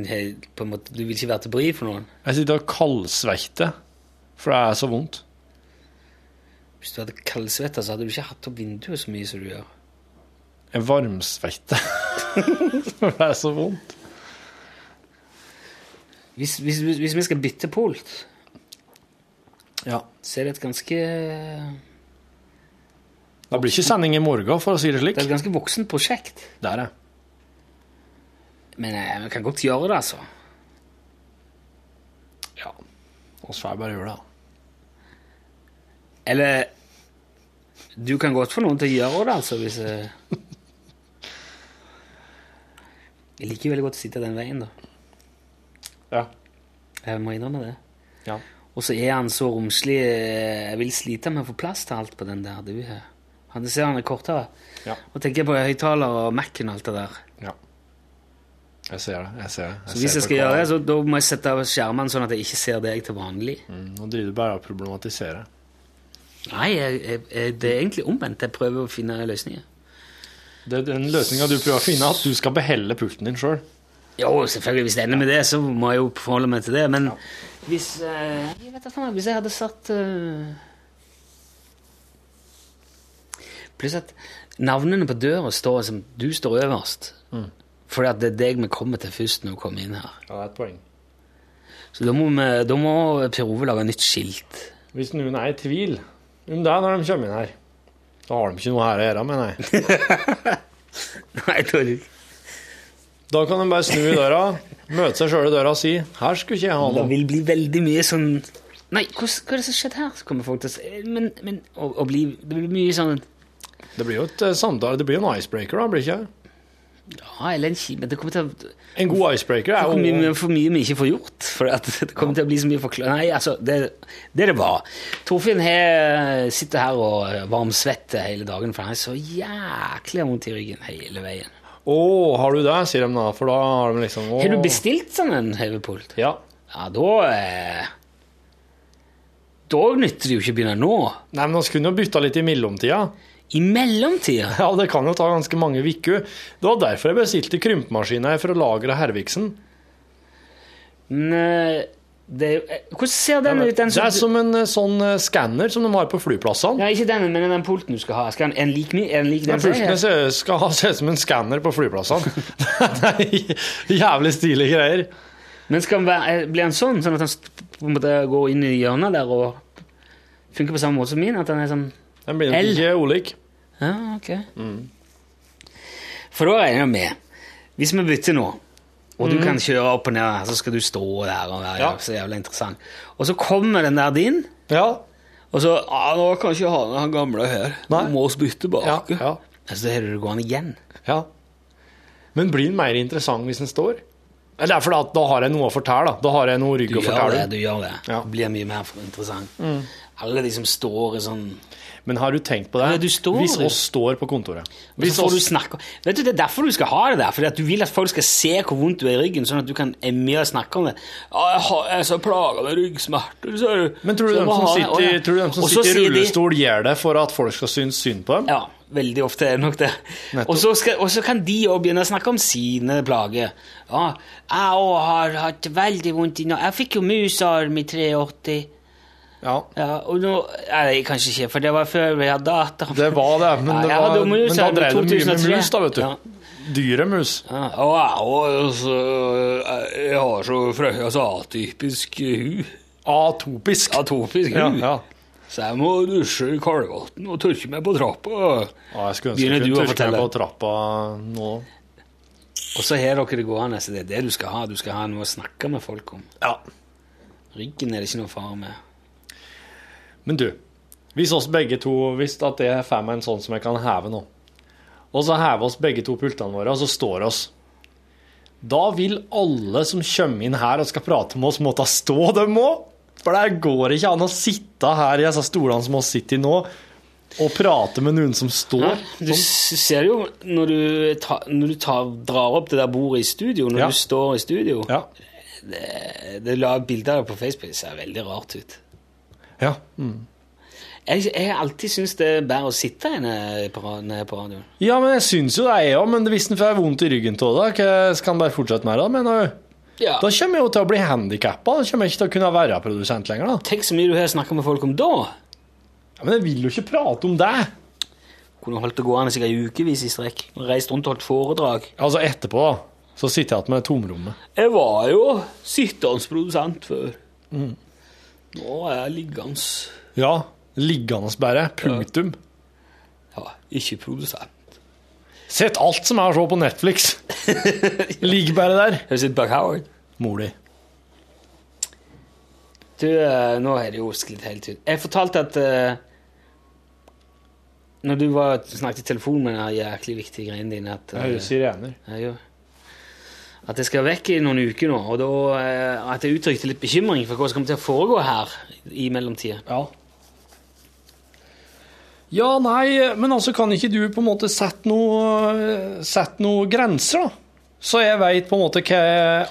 på en måte Du vil ikke være til bry for noen. Jeg sitter og kaldsvetter, for det er så vondt. Hvis du hadde kaldsvetta, så hadde du ikke hatt opp vinduet så mye som du gjør. Jeg varmsvetter. [laughs] for det er så vondt. Hvis, hvis, hvis vi skal bytte polt, Ja. så er det et ganske Det blir ikke sending i morgen, for å si det slik. Det er et ganske voksent prosjekt. Det er det. Men eh, vi kan godt gjøre det, altså. Ja. Vi får bare gjøre det. Eller Du kan godt få noen til å gjøre det, altså, hvis jeg [laughs] Jeg liker veldig godt å sitte den veien, da. Ja. Jeg må innrømme det. Ja. Og så er han så romslig eh, Jeg vil slite med å få plass til alt på den der du. Han ser han er kortere. Ja. Og tenker på høyttaler og Mac-en og alt det der. ja. Jeg ser det. jeg ser det. Så hvis jeg skal gjøre det, så da må jeg sette av skjermene sånn at jeg ikke ser deg til vanlig. Mm, Nå driver du bare og problematiserer. Nei, jeg, jeg, jeg, det er egentlig omvendt. Jeg prøver å finne løsninger. Det er den løsninga du prøver å finne, at du skal behelle pulten din sjøl. Jo, selvfølgelig. Hvis det ender med det, så må jeg jo forholde meg til det. Men hvis eh, jeg vet da faen, Hvis jeg hadde satt uh, Pluss at navnene på døra står som Du står øverst. Fordi at det er deg vi kommer til først når vi kommer inn her. Ja, det er et poeng. Så da må, vi, da må Per Ove lage nytt skilt. Hvis noen er i tvil om det når de kommer inn her, da har de ikke noe her å gjøre, mener jeg. [laughs] Nei, da er det Da kan en bare snu i døra, møte seg sjøl i døra og si 'Her skulle ikke jeg ha Det vil bli veldig mye sånn Nei, hva, hva er det som har skjedd her? Så kommer folk til å si Men, men å, å bli, Det blir mye sånn Det blir jo et eh, samtale, det blir jo en icebreaker, da, blir det ikke? Ja, eller en kjip Men det kommer til å En god icebreaker er jo mye, for mye vi ikke får gjort. For at det kommer til å bli så mye forklaring Nei, altså, det, det er det bare. Torfinn har- sitter her og varmsvetter hele dagen, for han er så jæklig vondt i ryggen hele veien. Å, har du det, sier de da, for da har de liksom oh. Har du bestilt sånn en hevepult? Ja. Ja, da eh, Da nytter det jo ikke å begynne nå. Nei, men vi kunne jo bytta litt i mellomtida. I mellomtida Ja, det kan jo ta ganske mange uker. Det var derfor jeg bestilte krympemaskiner for å lagre Herviksen. Eh, det, Hvordan ser den ut? Den Det er som en eh, sånn eh, skanner som de har på flyplassene. Ja, ikke denne, men den pulten du skal ha. Skal en lik, en lik den som Pultene skal ha se ut som en skanner på flyplassene. [laughs] det er jævlig stilige greier. Men skal den være, eh, blir den sånn, sånn at den går inn i hjørnet der og funker på samme måte som min? At den er sånn Den blir L. ikke ulik. Ja, ok. For da regner jeg med, hvis vi bytter nå, og du kan kjøre opp og ned, så skal du stå der og være Ja. så jævlig interessant. Og så kommer den der din, Ja. og så ah, 'Nå kan jeg ikke ha den gamle her. Nei. Du må vi bytte Ja, bak.' ja, Altså, da har du det gående igjen. ja. Men blir den mer interessant hvis den står? Eller det er fordi at da har jeg noe å fortelle. Da, da har jeg noe rygg Du å gjør det, du gjør det. Ja. Det blir mye mer interessant. interessant. Alle de som står i sånn Men har du tenkt på det? Står hvis oss står på kontoret Hvis oss... du Vet du, Det er derfor du skal ha det der. Fordi at du vil at folk skal se hvor vondt du er i ryggen, sånn at du kan mer snakke om det. Ja, jeg, har, jeg er så plaga med ryggsmerter, du. men tror du Så de jeg må som det. sitter, ja. tror du de som sitter i sier de- rullestol, gjør det for at folk skal synes synd på dem? Ja, veldig ofte er det nok det. Så, og så kan de òg begynne å snakke om sine plager. Ja, jeg òg har hatt veldig vondt i nå. Jeg fikk jo musarm i 83. Ja. Ja, og nå Nei, kanskje ikke, for det var før vi hadde data. Det var det, men, det var, men da drev det mye med mus, da, vet du. Ja. Dyremus. Ja, og jeg Jeg har så altså, atypisk hu. Atopisk. Atopisk hu. Ja. Så jeg må dusje i kaldvann og tørke meg på trappa. Ja, jeg skulle ønske jeg kunne tørke meg på trappa nå. Og så har dere det gående, så det er det du skal ha. Du skal ha noe å snakke med folk om. Ja. Ryggen er det ikke noe fare med. Men du, hvis oss begge to visste at det får meg en sånn som jeg kan heve nå, og så hever oss begge to pultene våre, og så står oss, da vil alle som kommer inn her og skal prate med oss, måtte stå dem òg. For det går ikke an å sitte her i disse stolene som oss sitter i nå, og prate med noen som står. Du ser jo når du, ta, når du ta, drar opp det der bordet i studio, når Ja. du står i studio Ja. Det, det la bilder på Facebook, det ser veldig rart ut. Ja. Mm. Jeg, har alltid syntes det er bedre å sitte på, nede på radioen. Ja, men jeg syns jo det, jeg òg. Men hvis en får vondt i ryggen av det, skal en bare fortsette med det? mener du? Ja. Da kommer jeg jo til å bli handikappa. Da kommer jeg ikke til å kunne være produsent lenger. da. Tenk så mye du har snakka med folk om da. Ja, men jeg vil jo ikke prate om det. Kunne holdt det gående sikkert i ukevis i strekk. Reist rundt og holdt foredrag. Altså etterpå, da, så sitter jeg igjen med tomrommet. Jeg var jo sittende produsent før. Nå er jeg liggende. Ja, liggende bare. Punktum. Ja, ikke produsent. Sett alt som er å se på Netflix. [laughs] Ligger bare der. Har du sett Buck Howard? Mor di. Du, eh, nå har det jo sklidd helt ut. Jeg fortalte at uh, Når du var, snakket i telefon med den jæklig viktige greien din at, Jeg eh, hører sirener. At jeg skal vekk i noen uker nå, og da eh, at jeg uttrykte litt bekymring for hva som kommer til å foregå her i mellomtida. Ja. Ja, nei, men altså kan ikke du på en måte sette noen noe grenser, da? Så jeg veit på en måte hva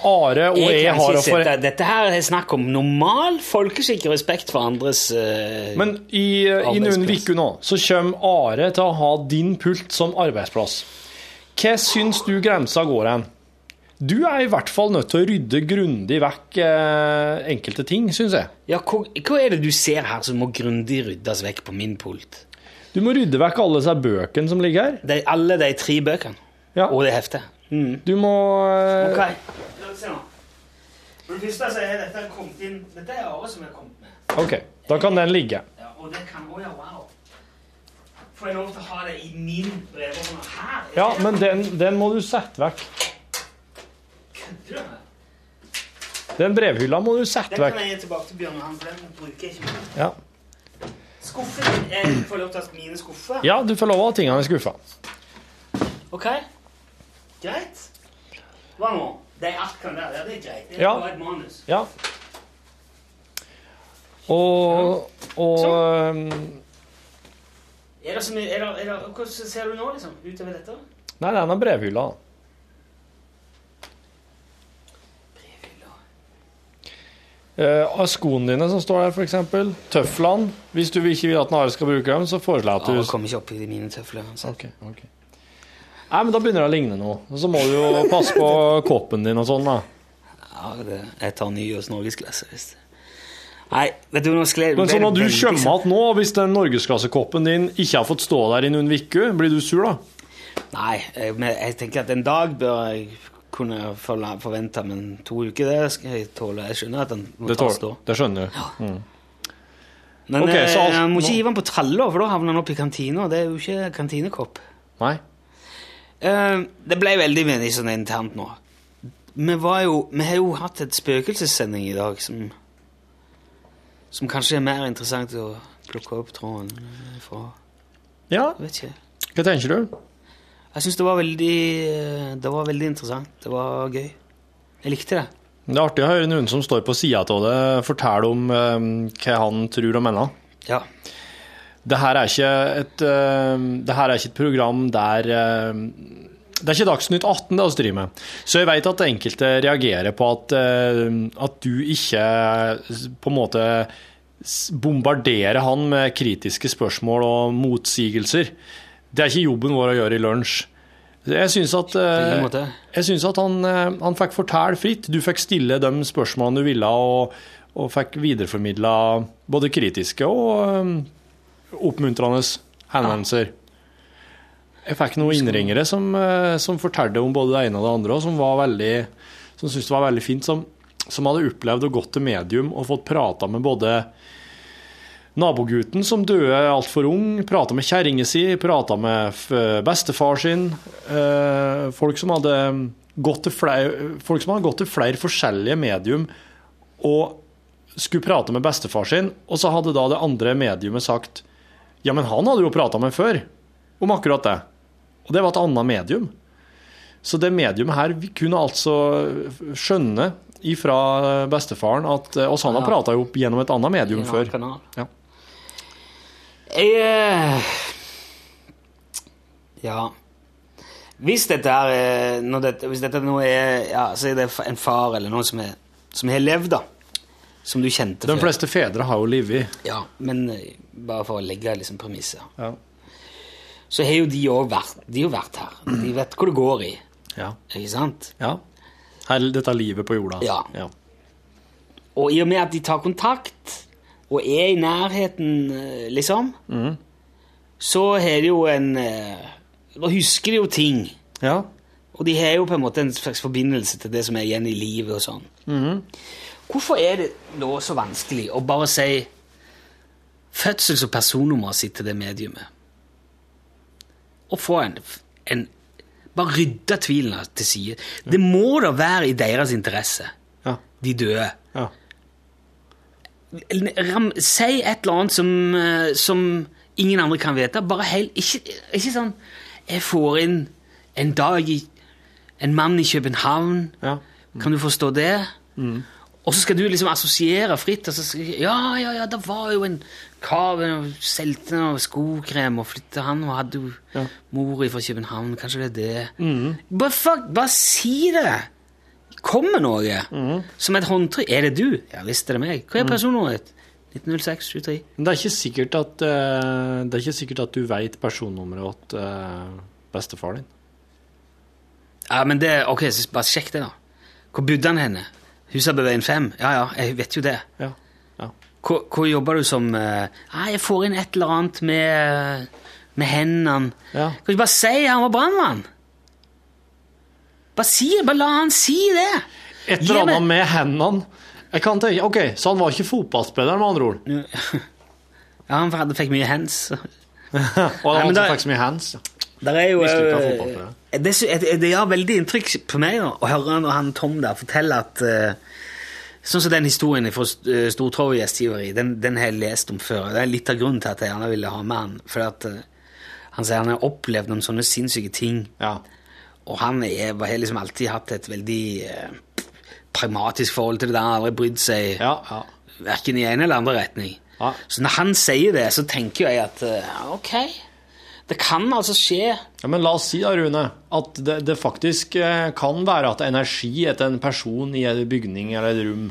Are og jeg, jeg har å for... dette her er snakk om normal folkeskikk og respekt for andres uh, Men i, i noen uker nå så kommer Are til å ha din pult som arbeidsplass. Hva syns du grensa går hen? Du er i hvert fall nødt til å rydde grundig vekk eh, enkelte ting, syns jeg. Ja, hva, hva er det du ser her som må grundig ryddes vekk på min pult? Du må rydde vekk alle disse bøkene som ligger her. De, alle de tre bøkene. Ja. Og det heftet. Mm. Du må eh, Ok, la oss se nå. For det første så er dette kommet inn Dette er året som er kommet med. OK, da kan den ligge. Ja, og det kan også, ja, wow. Får jeg lov til å ha det i min brevåpner her? Er Ja, men den, den må du sette vekk. Den brevhylla må du sette vekk. Den kan jeg gi tilbake til Bjørn Johan, for den bruker jeg ikke. Ja. Skuffen jeg får lov til å ha mine skuffer? ja, du får lov å ha tingene i skuffa. Ok, greit. Hva nå? De alt der, være. det er greit. Det er Ja. bare et manus. Ja. Og, og um, Er det er det, er det, Hvordan ser du nå, liksom, utover dette? Nei, den er brevhylla. Brevhylla. Uh, skoene dine som står der, f.eks. Tøflene. Hvis du ikke vil at Are skal bruke dem, så foreslår jeg at du ja, kommer ikke opp i mine tøfler. Altså. okay. ok. Nei, men da begynner det å ligne noe. Og så må du jo passe på [laughs] koppen din og sånn, da. Ja, det, jeg tar Nyås norgesklasse. Nei, vet du, nå skled Men sånn at du kommer igjen nå, hvis den norgesklassekoppen din ikke har fått stå der i noen uker, blir du sur da? Nei, jeg, men jeg tenker at en dag bør jeg kunne forvente, men to uker, det skal jeg tåle. Jeg skjønner at den må Det, tas da. det skjønner du. Men Ok, eh, så alt- jeg må ikke gi hive den på tralla, for da havner den opp i kantina. Det er jo ikke kantinekopp. Nei? Uh, det ble veldig menig sånn internt nå. Vi, var jo, vi har jo hatt et spøkelsessending i dag som, som kanskje er mer interessant å plukke opp tråden fra. Ja, hva tenker du? Jeg syns det var veldig Det var veldig interessant. Det var gøy. Jeg likte det. Det er artig å høre noen som står på sida av det, fortelle om eh, hva han tror og mener. Ja. Det her er ikke et, eh, det her er ikke et program der eh, Det er ikke Dagsnytt 18 det vi driver med. Så jeg vet at enkelte reagerer på at, eh, at du ikke på en måte bombarderer han med kritiske spørsmål og motsigelser. Det er ikke jobben vår å gjøre i lunsj. Jeg syns at, eh, jeg synes at han, eh, han fikk fortelle fritt. Du fikk stille de spørsmålene du ville, og, og fikk videreformidla både kritiske og eh, oppmuntrende henvendelser. Jeg fikk noen innringere som, som fortalte om både det ene og det andre, og som var veldig, som syntes det var veldig fint, som, som hadde opplevd å gått til medium og fått prata med både nabogutten som døde altfor ung, prata med kjerringa si, prata med bestefar sin. eh, folk som flere, folk som hadde gått til flere forskjellige medium og skulle prate med bestefar sin, og så hadde da det andre mediumet sagt ja, men han hadde jo prata med før om akkurat det. Og det var et annet medium. Så det mediumet her vi kunne altså skjønne ifra bestefaren at oss han har prata jo gjennom et annet medium før. Ja. Jeg eh, Ja. Hvis dette er eh, dette, Hvis dette nå er ja, Så er det en far eller noen som, er, som har levd, da. Som du kjente før. De fleste fedre har jo livet. Ja, men eh, bare for å legge liksom premisset. Ja. Så har jo de òg vært, de har vært her. De vet hvor det går i. Ja. Ikke sant? ja. Her, dette livet på jorda. Ja. ja. Og i og med at de tar kontakt og er i nærheten, liksom, liksom, så har de jo en eh, Da husker de jo ting. Ja. Og de har jo på en måte en slags forbindelse til det som er igjen i livet og sånn. Hvorfor er det da så vanskelig å bare si fødsels- og personnummeret sitt til det mediumet? Og få en, en Bare rydde tvilen til side. Det må da være i deres interesse, Ja. de døde. Ram, si et eller annet som, eh, som ingen andre kan vite. Bare helt, ikke, ikke sånn Jeg får inn en dag i En mann i København. ja. Kan du forstå det? Og så skal du liksom assosiere fritt. Skal, ja, ja, ja, det var jo en kar som solgte noe skokrem, og flytta han, og hadde jo Ja. mor fra København. Kanskje det er det? Bare, fuck, bare si det! Kom med noe. Som et håndtrykk. Er det du? Ja visst er det meg. Hva er personnummeret ditt? 1906 23. Men det er ikke sikkert at, eh, det er ikke sikkert at du veit personnummeret til uh, bestefar din. Ja, men det, ok, så bare sjekk det da. Hvor bodde han henne? Husabøveien 5? Ja, ja, jeg vet jo det. Ja. ja. Hvor, hvor jobber du som uh, ah, jeg får inn et eller annet med, med hendene. Ja. Kan du ikke bare si han var brannmann? Bare si det, bare la han si det. Et eller annet med hendene. Jeg kan tenke, ok, Så han var ikke fotballspiller, med andre ord? [laughs] Ja, han hadde, fikk mye hands. [laughs] Og han Nei, fikk så mye hands. Der er jo eh, det, det, gjør veldig inntrykk på meg da, å høre når han Tom der forteller at eh, Sånn som den historien fra uh, Stortorv gjestgiveri, den, den har jeg lest om før. Det er litt av grunnen til at jeg gjerne ville ha med han. For at eh, han sier han har opplevd noen sånne sinnssyke ting. Ja. Og han er, har liksom alltid hatt et veldig eh, pragmatisk forhold til det der. Han har aldri brydd seg Ja, ja. verken i en eller andre retning. Ja. Så når han sier det, så tenker jeg at eh, ok, det kan altså skje. Ja, Men la oss si da, Rune, at det, det faktisk eh, kan være at energi etter en person i en bygning eller et rom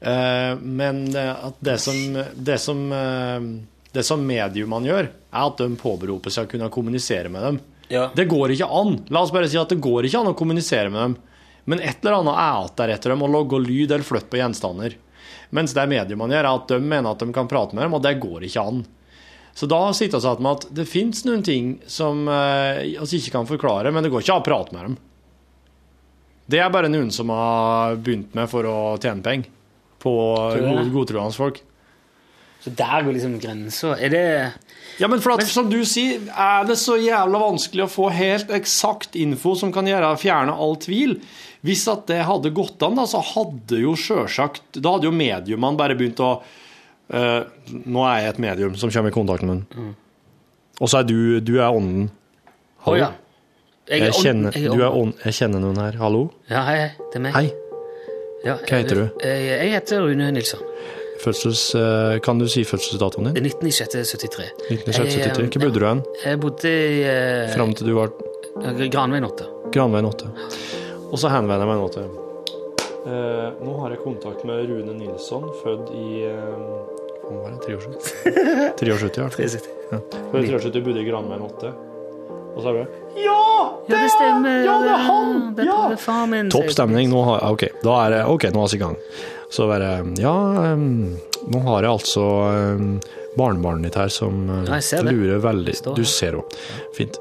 eh, Men at det som, det, som, eh, det som mediumene gjør, er at de påberoper seg å kunne kommunisere med dem. Ja. Det går ikke an. La oss bare si at det går ikke an å kommunisere med dem. Men et eller annet er der etter dem og logge lyd eller flytte på gjenstander. Mens det mediumene gjør, er at de mener at de kan prate med dem, og det går ikke an. Så da sitter vi igjen med at det fins noen ting som eh, vi ikke kan forklare, men det går ikke an å prate med dem. Det er bare noen som har begynt med for å tjene penger på det? god- godtroende folk. Så der går liksom grensa. Er det Ja, men for at, som du sier, er det så jævla vanskelig å få helt eksakt info som kan gjøre fjerne all tvil? Hvis at det hadde gått an, da, så hadde jo sjølsagt Da hadde jo mediumene bare begynt å uh, Nå er jeg et medium som kommer i kontakt med den. Og så er du Du er ånden. Å ja. Jeg jeg, kjenner, jeg er du er ånd. ånd, jeg kjenner noen her. Hallo? Ja, hei, hei. Det er meg. Hei. Ja, Hva heter du? Jeg, jeg heter Rune Nilsson. Fødsels, eh, kan du si fødselsdatoen din? 1973. 1973. Hvor bodde du hen? Jeg bodde i eh, Fram til du var Granveien 8. Granveien 8. Og så henvender jeg meg nå til Eh, Nå har jeg kontakt med Rune Nilsson, født i uh, Hva var det? 73? 73 [laughs] i hvert fall. Ja. Før i 73, bodde i Granveien 8. Og så er det Ja! Ja, det stemmer. Ja, det er han! Det er Ja! far min. Topp stemning. Nå har, ok, da er det, ok, nå er vi i gang. Så bare Ja, nå har jeg altså barnebarnet ditt her som eh, Ja, lurer veldig Du ser henne. Fint.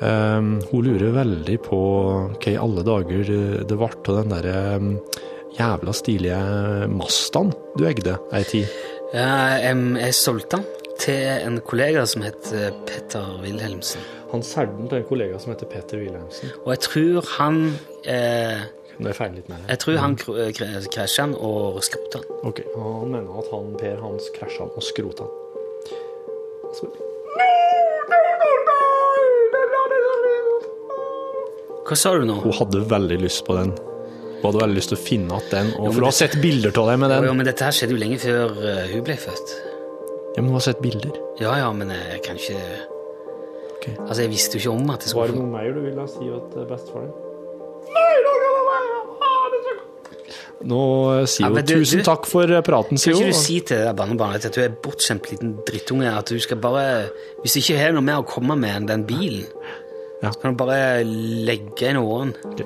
Um, hun lurer veldig på hva i alle dager det ble av den derre jævla stilige Mazdaen du eide ei tid. Ja, jeg solgte den. til en kollega som heter Petter Wilhelmsen. Han solgte den til en kollega som heter Peter Wilhelmsen. Og jeg tror han eh, Det er feil litt det. Jeg tror han kr- kr- krasja den og skrota den. Ok, Han mener at han Per Hans krasja den og skrota den. Så- Hva sa du nå? Hun hadde veldig lyst på den. Hun hadde veldig lyst til å finne igjen den. Og for du har sett bilder av deg med den. jo, men dette her skjedde jo lenge før eh, hun ble født. Ja, men hun har sett bilder. Ja, ja, men jeg kan ikke okay. Altså, jeg visste jo ikke om at det Var det noe mer du ville si til bestefaren? Nå eh, sier Ja, hun du- tusen du- takk for eh, praten, Kan ikke du si til barnebarnet at du er bortskjemt liten drittunge, at du skal bare Hvis du ikke har noe mer å komme med enn den bilen, Ja. så kan du bare legge inn åren. Okay.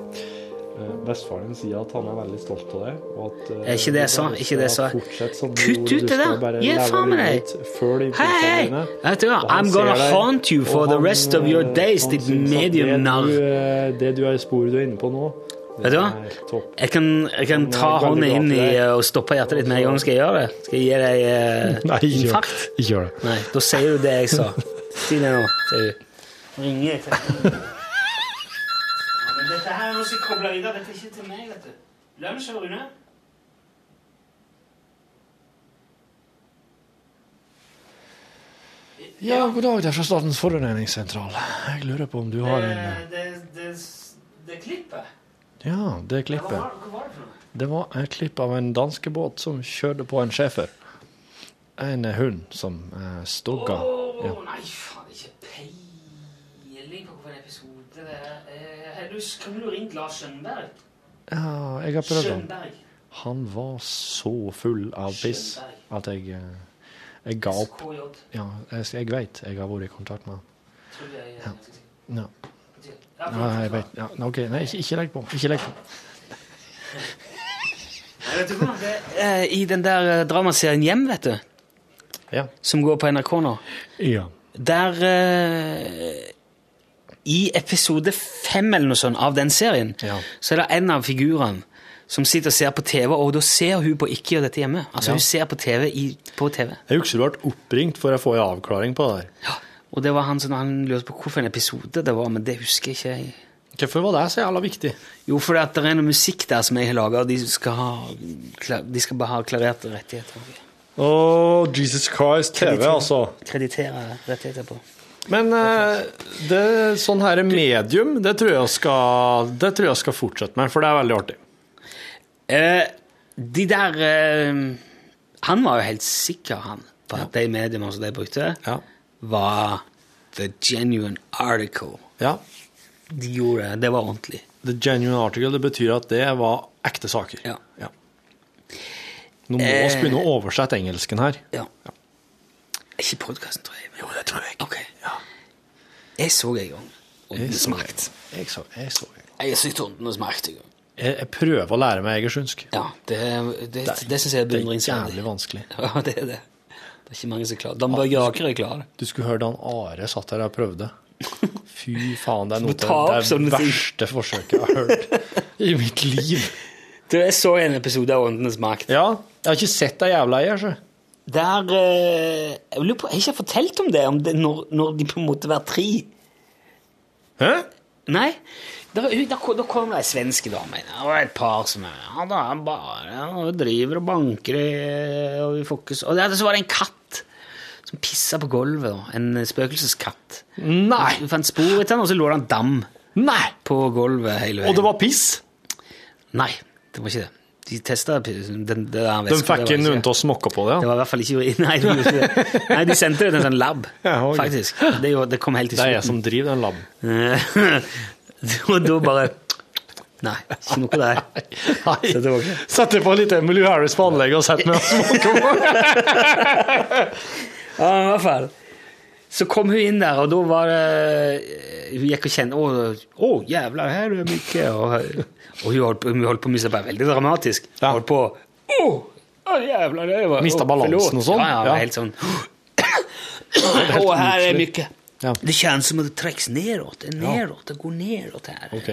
Bestefaren din sier at han er veldig stolt av deg. Og at, eh, Er ikke det jeg sa? Ikke det jeg sa? Kutt ut det der. Gi faen med deg. Hei, hei! Vet du hva? I'm gonna haunt you for the rest of your eh, days, ditt medium det du, eh, Det du er sporet du er inne på nå, Vet du hva? Jeg kan, jeg kan ta hånda inn i og stoppe hjertet ditt med en gang. Skal jeg gjøre det? Skal jeg gi deg eh, [laughs] Nei, ikke gjør- infarkt? ikke gjør det. Nei, da sier du det jeg sa. [laughs] Si det nå. sier du. Ringer jeg til [laughs] ja, men Dette her er noe som jeg kobler videre. Dette er ikke til meg, vet du. Lunsj, Rune? Ja, god dag, det er fra Statens forurensningssentral. Jeg lurer på om du har en Det, Det, det, det klippet. Ja, det klippet. det var et klipp av en danskebåt som kjørte på en schæfer. En eh, hund som eh, stogga. Åh, Ja. Nei, faen, ikke peiling på hvilken episode det er. Eh, du- kan du ringt Lars Skjønberg? ja, jeg har prøvd han. Han var så full av piss at jeg, eh, jeg ga opp. Ja, jeg, jeg veit jeg har vært i kontakt med han. Sikker. Ja. Ja, Ja, jeg vet. Ja, ok, nei, ikke, ikke legg på. Ikke legg på. Nei? Det, eh, I den der eh, dramaserien Hjem, vet du, Ja. som går på NRK nå, ja. der eh, I episode fem eller noe sånt av den serien, Ja. så er det en av figurene som sitter og ser på TV, og da ser hun på Ikke gjør dette hjemme. Altså Ja. Hun ser på TV i, på TV. Jeg husker du ble oppringt for å få en avklaring på det der. Ja, og det var han som han lurte på hvilken episode det var, men det husker jeg ikke. jeg. Hvorfor var det så jævla viktig? Jo, fordi at det er noe musikk der som jeg har laga, og de skal, ha, de skal bare ha klarerte rettigheter. Å, Jesus Christ, TV, Kreditere- altså. Kreditere rettigheter på. Men eh, det, sånn her medium, det tror, jeg skal, det tror jeg skal fortsette med, for det er veldig artig. Eh, de der eh, Han var jo helt sikker, han, på at de mediene som de brukte, Ja. Var the genuine article. ja. De gjorde det. Det var ordentlig. The genuine article, det betyr at det var ekte saker. Ja. Nå må vi Eh. begynne å oversette engelsken her. ja. Ikke podkasten, tror jeg. Men... Jo, det tror jeg. Ok. Ja. Jeg så en gang Jeg Åndenes så, makt. jeg så, jeg så. Jeg har sett Åndenes makt. en gang. Jeg, jeg prøver å lære meg egersundsk. Ja, det, det, det, det syns jeg er Det er jævlig vanskelig. [laughs] Ja, det er det. Det er ikke mange som klarer. Dan Børge Akerøy er det. Du skulle hørt han Are satt her og prøvde. Fy faen, det er [laughs] noe av det sånne ting. verste forsøket jeg har hørt i mitt liv. [laughs] Du, jeg så en episode av Åndenes makt. Ja, jeg har ikke sett deg jævla i her, så. Der eh, Jeg lurer på, jeg har ikke fortalt om det, om det når, når de på en måte var tre. Hæ? Nei. Da, da, kom- da kom det ei svensk dame inn. Det var et par som ja, da er bare ja, driver og banker og så Og så var det en katt som pissa på gulvet. En spøkelseskatt. Nei! Vi fant spor etter den, og så lå det en dam Nei! på gulvet hele veien. Og det var piss? Nei, det var ikke det. De testa den, den der De fikk ikke- noen til å smokke på det? Ja. Det var i hvert fall ikke [laughs] Nei, de. Nei, de sendte det til en sånn lab, [laughs] Ja, okay. faktisk. Det, jo, det kom helt til Det er jeg som driver den laben. [laughs] Og da bare Nei, ikke noe der. Nei. det Sett på litt Emily Harris på anlegget og sett meg og smokke på. Ja, i hvert fall. Så kom hun inn der, og da var det Hun gikk og kjente Å, å jævla, her er det mye. Og, og hun holdt på, hun holdt på med seg bare veldig dramatisk. Ja. Holdt på oh, å jævla, det var Mistet balansen og sånn? Ja, ja, Ja. helt sånn [clears throat] Å, her er mye. Ja. Det kjennes som at det trekkes nedåt. Det nedåt, det går nedåt her. Ok.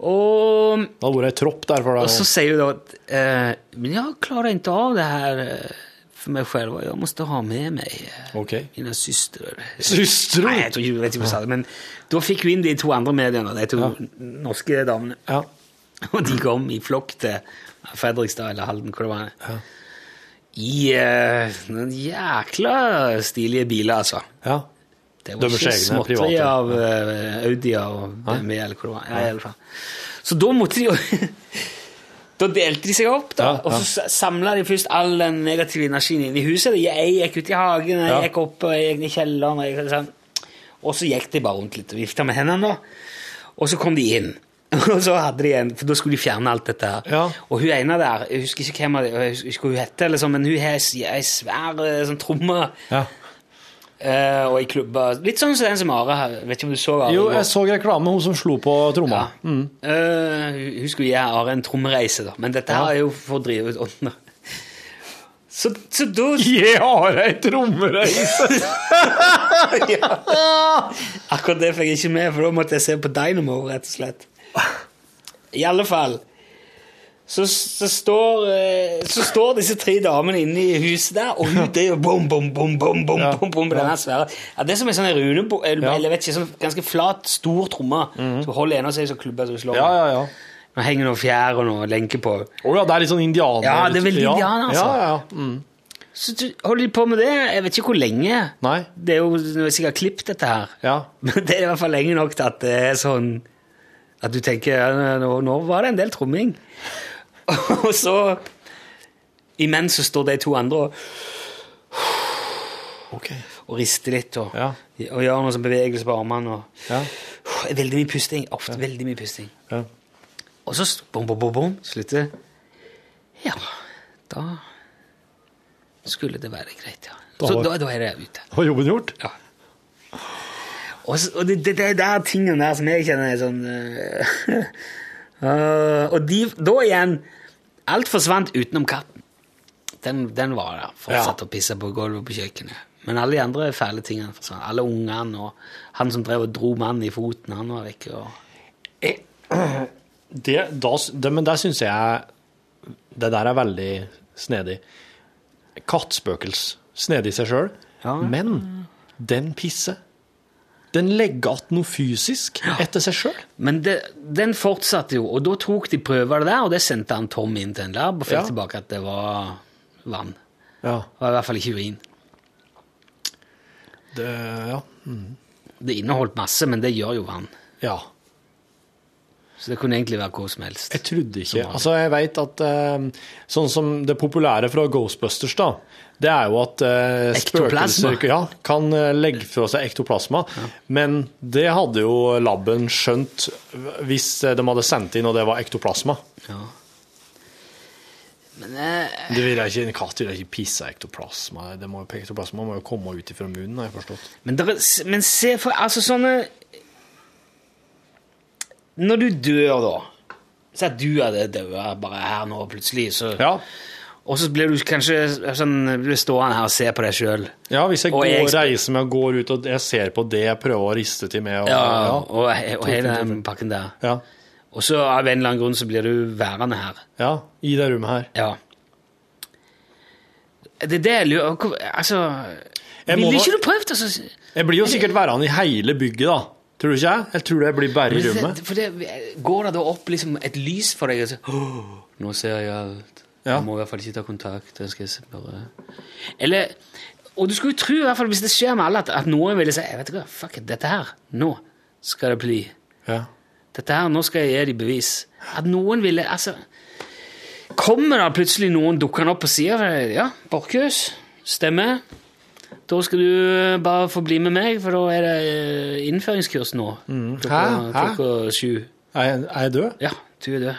Og Det har vært ei tropp der for Og så sier hun da at eh, Men jeg klarer ikke av det her. Eh, for meg selv var jeg måtte ha med meg okay. Ok. mine søstre. Søstre? Nei, jeg tror jeg vet ikke hva jeg sa men da fikk vi inn de to andre mediene, de to norske damene. Ja. [laughs] Og de kom i flokk til Fredrikstad eller Halden, hvor det var. I uh, noen jækla stilige biler, altså. ja. Det var Deres ikke småtteri av uh, Audier og BMW eller hva det var. Ja, i alle fall. Så da måtte de jo Da delte de seg opp, da, Ja, og så samla de først all den negative energien inn i huset. Jeg gikk ut i hagen, jeg gikk opp og jeg gikk ned i kjelleren. Og, sånn. og så gikk de bare rundt litt og vifta med hendene, da. Og så kom de inn. [laughs] Og så hadde de en, for Da skulle de fjerne alt dette her. Ja. Og hun ene der, jeg husker ikke hvem jeg husker hun heter, eller sånn, men hun har ei svær eh, sånn tromme. ja. Eh, og i klubber Litt sånn som den som Are har. Vet ikke om du så Are? Jo, jeg så reklame, hun som slo på tromma. Ja. Eh, hun- skulle gi Are en trommereise, da. Men dette her er jo for å drive ut ånden. Så, så da Gi Are ei trommereise! [laughs] Akkurat det fikk jeg ikke med, for da måtte jeg se på Dynamo, rett og slett. I alle fall så, så, står, eh, så står disse tre damene inne i huset der, og hun det er jo bom, bom, bom, bom, bom, Ja. bom, bom denne svære ja, Det er som en sånn rune, Eller, Ja. vet ikke, sånn ganske flat, stor tromme som holder en av seg så klubber som slår. Ja, ja, ja. Nå henger noe fjær og noe lenke på. Å ja, det er litt sånn indianer. Ja, det er veldig ja. indianer, altså. Ja, ja, ja. Mm. Så du holder de på med det. Jeg vet ikke hvor lenge. Nei. Det er jo det er sikkert klippet, dette her. Ja. [laughs] Men det er i hvert fall lenge nok til at det er sånn At du tenker nå, nå var det en del tromming. [laughs] Og så Imens så står de to andre og, okay. og rister litt og, Ja. og gjør noen bevegelse på armene. Og, Ja. Veldig mye pusting. Ofte veldig mye pusting. Ja. Og så bom, bom, bom, bom, slutter. Ja, da skulle det være greit, ja. Da Så da, da er det ute. Har jobben gjort? Ja. Og, så, og det, det, det er tingene der som jeg kjenner er sånn øh, [laughs] Og de, da igjen Alt forsvant utenom katten. Den, den var der. Fortsatte å pisse på gulvet på kjøkkenet. Men alle de andre fæle tingene forsvant. Alle ungene og han som drev og dro mannen i foten, han var vekke. Og... [clears throat] Det, da, det, men der syns jeg Det der er veldig snedig. Kattspøkels. Snedig i seg sjøl. Ja. Men den pisser. Den legger igjen noe fysisk etter seg sjøl. Men det, den fortsatte jo, og da tok de prøver det der, og det sendte han Tom inn til en lab og fikk Ja. tilbake at det var vann. Ja. Det var i hvert fall ikke urin. Det, ja. Det inneholdt masse, men det gjør jo vann. ja. Så det kunne egentlig være hva som helst. Jeg trodde ikke Altså, jeg vet at eh, Sånn som det populære fra Ghostbusters, da, det er jo at eh, spøkelser ja, kan eh, legge fra seg ektoplasma. Men det hadde jo laben skjønt hvis eh, de hadde sendt inn, og det var ektoplasma. Ja. Men eh, Det vil ikke, En katt vil ikke pisse ektoplasma. Det må, ektoplasma må jo komme ut fra munnen, har jeg forstått. Men, der, er- men se for Altså sånne Når du dør, da Si at du hadde dødd bare her nå plutselig, så, Ja, og så blir du kanskje sånn, blir stående her og se på deg sjøl. ja hvis jeg Og går, jeg- reiser meg og går ut og jeg ser på det, jeg prøver å riste til meg og, Ja, ja. og, og hele den pakken der. Ja, Og så av en eller annen grunn så blir du værende her. ja, i det rommet her. Ja. Det er det jeg lurer Altså Ville ikke du prøvd altså, Jeg blir jo sikkert værende i hele bygget, da. Tror du ikke jeg? Tror det blir bare i rommet. For det, Går det da opp liksom et lys for deg? Og så, «Åh, nå ser jeg alt. Ja. Jeg må i hvert fall ikke ta kontakt. Jeg skal bare Eller Og du skulle jo tro, i hvert fall hvis det skjer med alle, at, at noen ville si vet du hva, fuck it, dette her, nå skal det bli. Ja. Dette her, nå skal jeg gi dem bevis. At noen ville Altså Kommer det plutselig noen dukkende opp og sier Ja, Borchhus, stemmer. Da skal du bare få bli med meg, for da er det eh, innføringskurs nå. Klokka, Hæ? Hæ? klokka sju. Er jeg, er jeg død? Ja, du er død.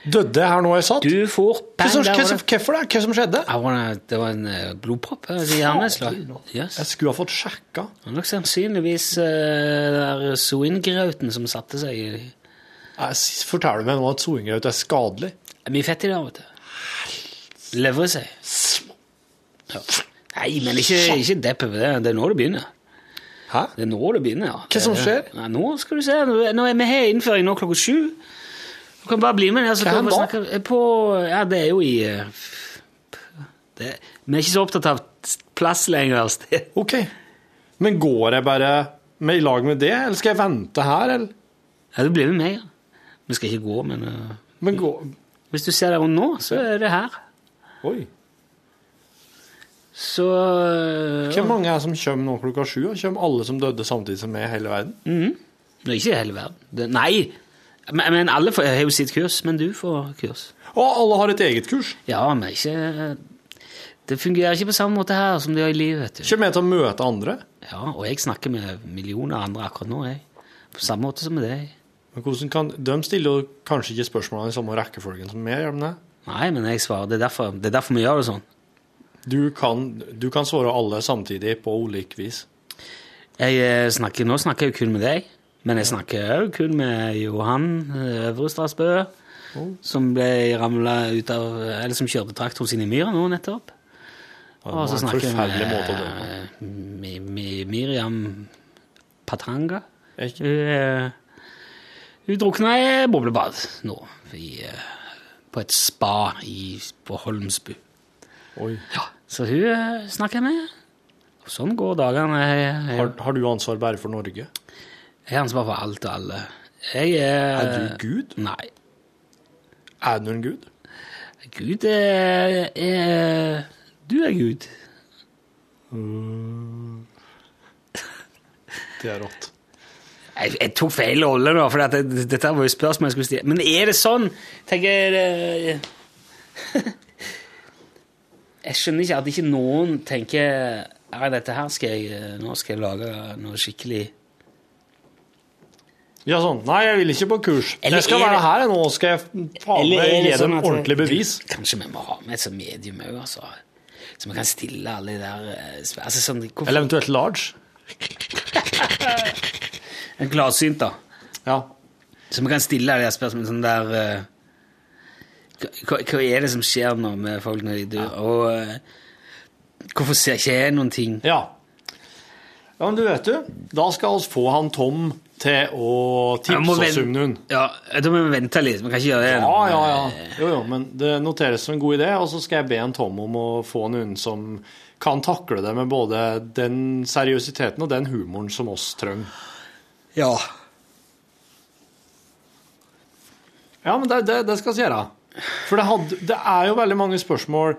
Døde her nå jeg satt? Du får Hva bang, hva som, det. hvorfor det? Hva som skjedde? Det var en eh, blodpropp eh, hjerneslag. Yes. Jeg skulle ha fått sjekka. Det var nok sannsynligvis uh, soingrauten som satte seg i Jeg Forteller du meg nå at soingraut er skadelig? Det er Mye fett i det, vet du. Lever seg. Ja. Nei, men ikke, ikke depp over det. Det er nå det begynner. Hæ? Det er nå det begynner, ja. Hva som skjer? Nei, nå skal du se. Nå er vi her innføring nå klokka sju. Du kan bare bli med. ned. Hva da? på, ja, det er jo i eh, Det, vi er ikke så opptatt av plass lenger. Sted. OK. Men går jeg bare med i lag med det, eller skal jeg vente her, eller? Ja, du blir med meg. ja. Vi skal ikke gå, men øh, Men gå hvis du ser deg rundt nå, så er det her. Oi. Så Hvor mange er det som kommer nå klokka sju? Kommer alle som døde samtidig som meg i hele verden? Det er ikke i hele verden. Det, nei, men, men alle får, har jo sitt kurs, men du får kurs. Og alle har et eget kurs. Ja, men ikke Det fungerer ikke på samme måte her som det gjør i livet. vet du. Kommer jeg til å møte andre? Ja, Og jeg snakker med millioner andre akkurat nå, jeg. På samme måte som med deg. Men hvordan kan, De stiller jo kanskje ikke spørsmålene i samme rekkefølgen som meg, gjør de det? Nei, men jeg svarer. Det er derfor, det er derfor vi gjør det sånn. Du kan, du kan svare alle samtidig på ulik vis. Jeg eh, snakker, nå snakker jeg jo kun med deg, men jeg snakker òg kun med Johan eh, oh. som ble ramla ut av Eller som kjørte traktoren sin i myra nå nettopp. Og så snakker jeg med, med eh, Mi- Mi- Miriam Patranga. Hun, eh, hun drukna i boblebad nå, i, på et spa i, på Holmsbu. Ja, så hun snakker jeg med. Og sånn går dagene. Har, har du ansvar bare for Norge? Jeg har ansvar for alt og alle. Jeg er Er du Gud? Nei. Er du en gud? Gud er, er Du er Gud. Det er rått. Jeg, jeg tok feil rolle, da, for det, dette var jo spørsmål jeg skulle stille. Men er det sånn? tenker jeg [laughs] Jeg skjønner ikke at ikke noen tenker ja, dette her skal jeg, nå skal jeg lage noe skikkelig Ja, sånn. Nei, jeg vil ikke på kurs. Eller jeg skal er være her nå, skal jeg faen meg gi sånn dem at- ordentlig bevis. Kanskje vi må ha med et sånt medium òg, altså. Så vi kan stille alle de der eh, altså, sånn, Eller eventuelt large. En klarsynt, da. Ja. Så vi kan stille de der spørsmålene sånn der uh, hva, hva er det som skjer nå med folk når de dør? Og uh, hvorfor ser ikke jeg noen ting? ja. Ja, men du vet du, da skal vi få han Tom til å tipse oss om noen. Ja, da må vi vente litt. Vi kan ikke gjøre det. Ja, ja, ja. Jo, jo, men det noteres som en god idé, og så skal jeg be en Tom om å få noen som kan takle det med både den seriøsiteten og den humoren som oss trenger. Ja. Ja, men det, det, det skal vi gjøre. For det, hadde, det er jo veldig mange spørsmål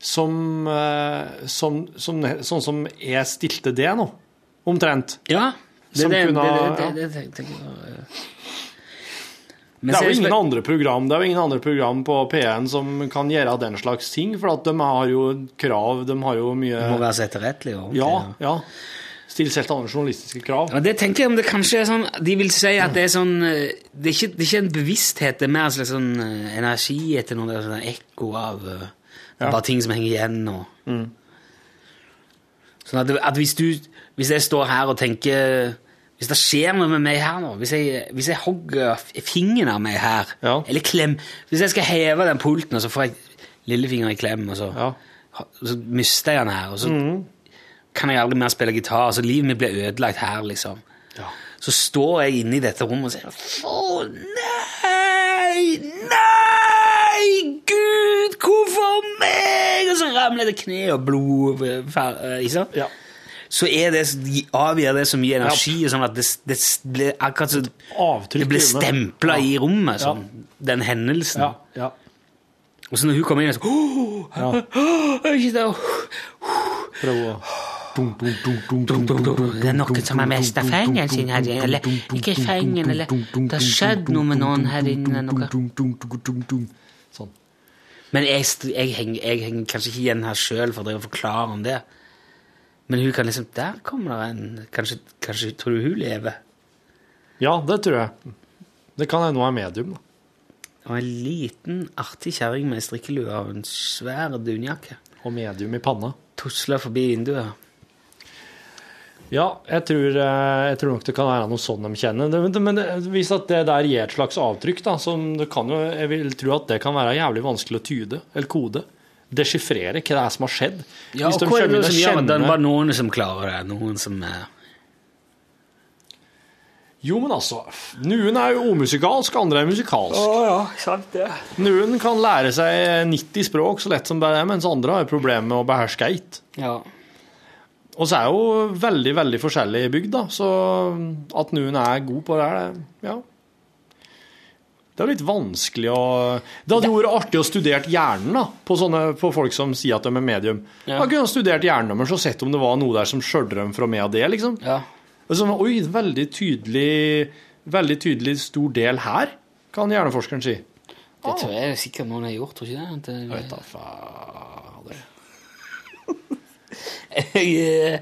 som, eh, som, som Sånn som jeg stilte det nå, omtrent. Ja. Det, Som det, kunne det, ha- det, det, ja. Det er jo ingen andre program Det er jo ingen andre program på P1 som kan gjøre den slags ting, for at de har jo krav, de har jo mye Det må være så etterrettelig. og Ja, ordentlig, ja. Stilles helt andre journalistiske krav. Ja, det tenker jeg om det kanskje er sånn De vil si at det er sånn eh, Det er ikke, det er ikke en bevissthet, det er mer en slags sånn eh, energi etter noe. Det er sånn ekko av eh, Ja. Bare ting som henger igjen. Og. Sånn at, at hvis du Hvis jeg står her og tenker Hvis det skjer noe med meg her nå Hvis jeg, hvis jeg hogger fingeren av meg her, Ja. eller klem Hvis jeg skal heve den pulten, og så får jeg lillefingeren i klem, og så, Ja. så mister jeg den her, og så kan jeg aldri mer spille gitar. Så livet mitt blir ødelagt her, liksom. Ja. Så står jeg inne i dette rommet og sier Å, nei! Nei! Gud, hvorfor meg? Og så ramler det kne og blod eh, eh, Ikke sant? Ja. Så er det, avgjør det så mye energi, sånn at det, det blir akkurat så Avtrykk Det blir stempla Ja. i rommet, sånn, den hendelsen. Ja, ja. Og så når hun kommer inn, så Prøv å Det er noen som har mista fingeren sin her inne. Eller ikke fingeren, eller det har skjedd noe med noen her inne. Sånn. Men jeg, jeg, henger, jeg henger kanskje ikke igjen her sjøl for å forklare om det. Men hun kan liksom Der kommer det en Kanskje, kanskje tror du hun lever? Ja, det tror jeg. Det kan hende hun er medium. da. Og en liten, artig kjerring med strikkelue og en svær dunjakke. Og medium i panna. Tusler forbi vinduet. Ja, jeg tror, eh, jeg tror nok det kan være noe sånn de kjenner. Men hvis at det der gir et slags avtrykk, da, som det kan jo, jeg vil tro at det kan være jævlig vanskelig å tyde, eller kode. Deschiffrere hva det er som har skjedd. Ja, Hvis og hva er det som gjør at det er bare noen som klarer det? Noen som er Jo, men altså Noen er jo omusikalsk, andre er musikalsk. ja, sant det. Noen kan lære seg 90 språk så lett som bare det, mens andre har problemer med å beherske ett. Ja. Og så er jo veldig, veldig forskjellig bygd, da. Så at noen er god på det her, det ja. Det er litt vanskelig å Det hadde vært artig å studere hjernen da, på, sånne, på folk som sier at de er medium. Ja. Da kunne studert hjernen deres og sett om det var noe der som skjølte dem fra meg og det, liksom. ja. Altså, oi, veldig tydelig, veldig tydelig stor del her, kan hjerneforskeren si. Det tror jeg sikkert noen har gjort, tror ikke det? Jeg vet da fader. [laughs] Eh,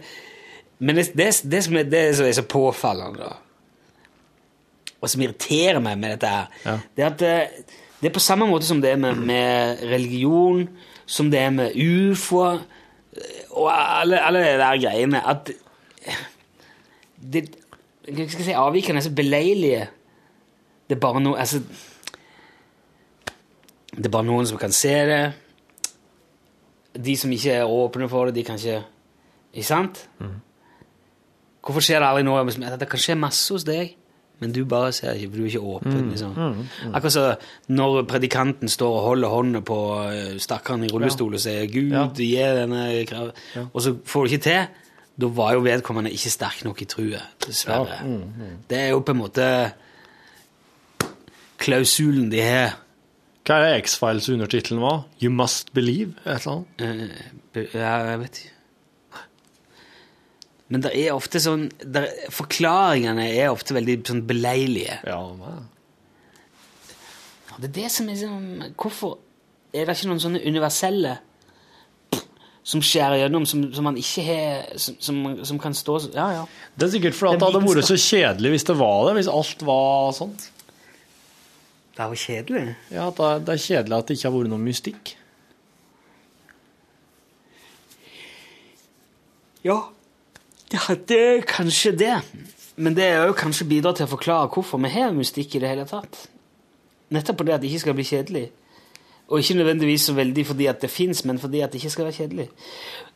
Men det, det, det, som er, det som er så påfallende, da, og som irriterer meg med dette her, Ja. det er at det, det er på samme måte som det er med, med religion, som det er med ufo og alle, alle de der greiene, at det, Hva skal jeg si Avvikene er så beleilige. Det er bare noe Altså Det er bare noen som kan se det. De som ikke er åpne for det, de kan ikke Ikke sant? Hvorfor skjer det aldri noe? Det kan skje masse hos deg, men du bare ser ikke, for du er ikke åpen. liksom. Akkurat så når predikanten står og holder hånda på eh, stakkaren i rullestol og sier 'Gud, Ja. gi denne krav', og så får du ikke til, da var jo vedkommende ikke sterk nok i trua, dessverre. Det er jo på en måte klausulen de har. Hva er det X-Files undertittelen var? You must believe? Et eller annet? Uh, Ja, jeg vet ikke. Men det er ofte sånn der, Forklaringene er ofte veldig sånn beleilige. Ja, nei. Det er det som er sånn Hvorfor er det ikke noen sånne universelle som skjærer gjennom, som, som man ikke har som, som, som kan stå Ja, ja. Det er sikkert fordi det hadde vært så kjedelig hvis det var det, hvis alt var sånn. Det er jo kjedelig. Ja, det er- det er kjedelig at det ikke har vært noe mystikk. Ja, det er kanskje det. Men det er jo kanskje bidra til å forklare hvorfor vi har mystikk i det hele tatt. Nettopp fordi det at det ikke skal bli kjedelig. Og ikke nødvendigvis så veldig fordi at det fins, men fordi at det ikke skal være kjedelig.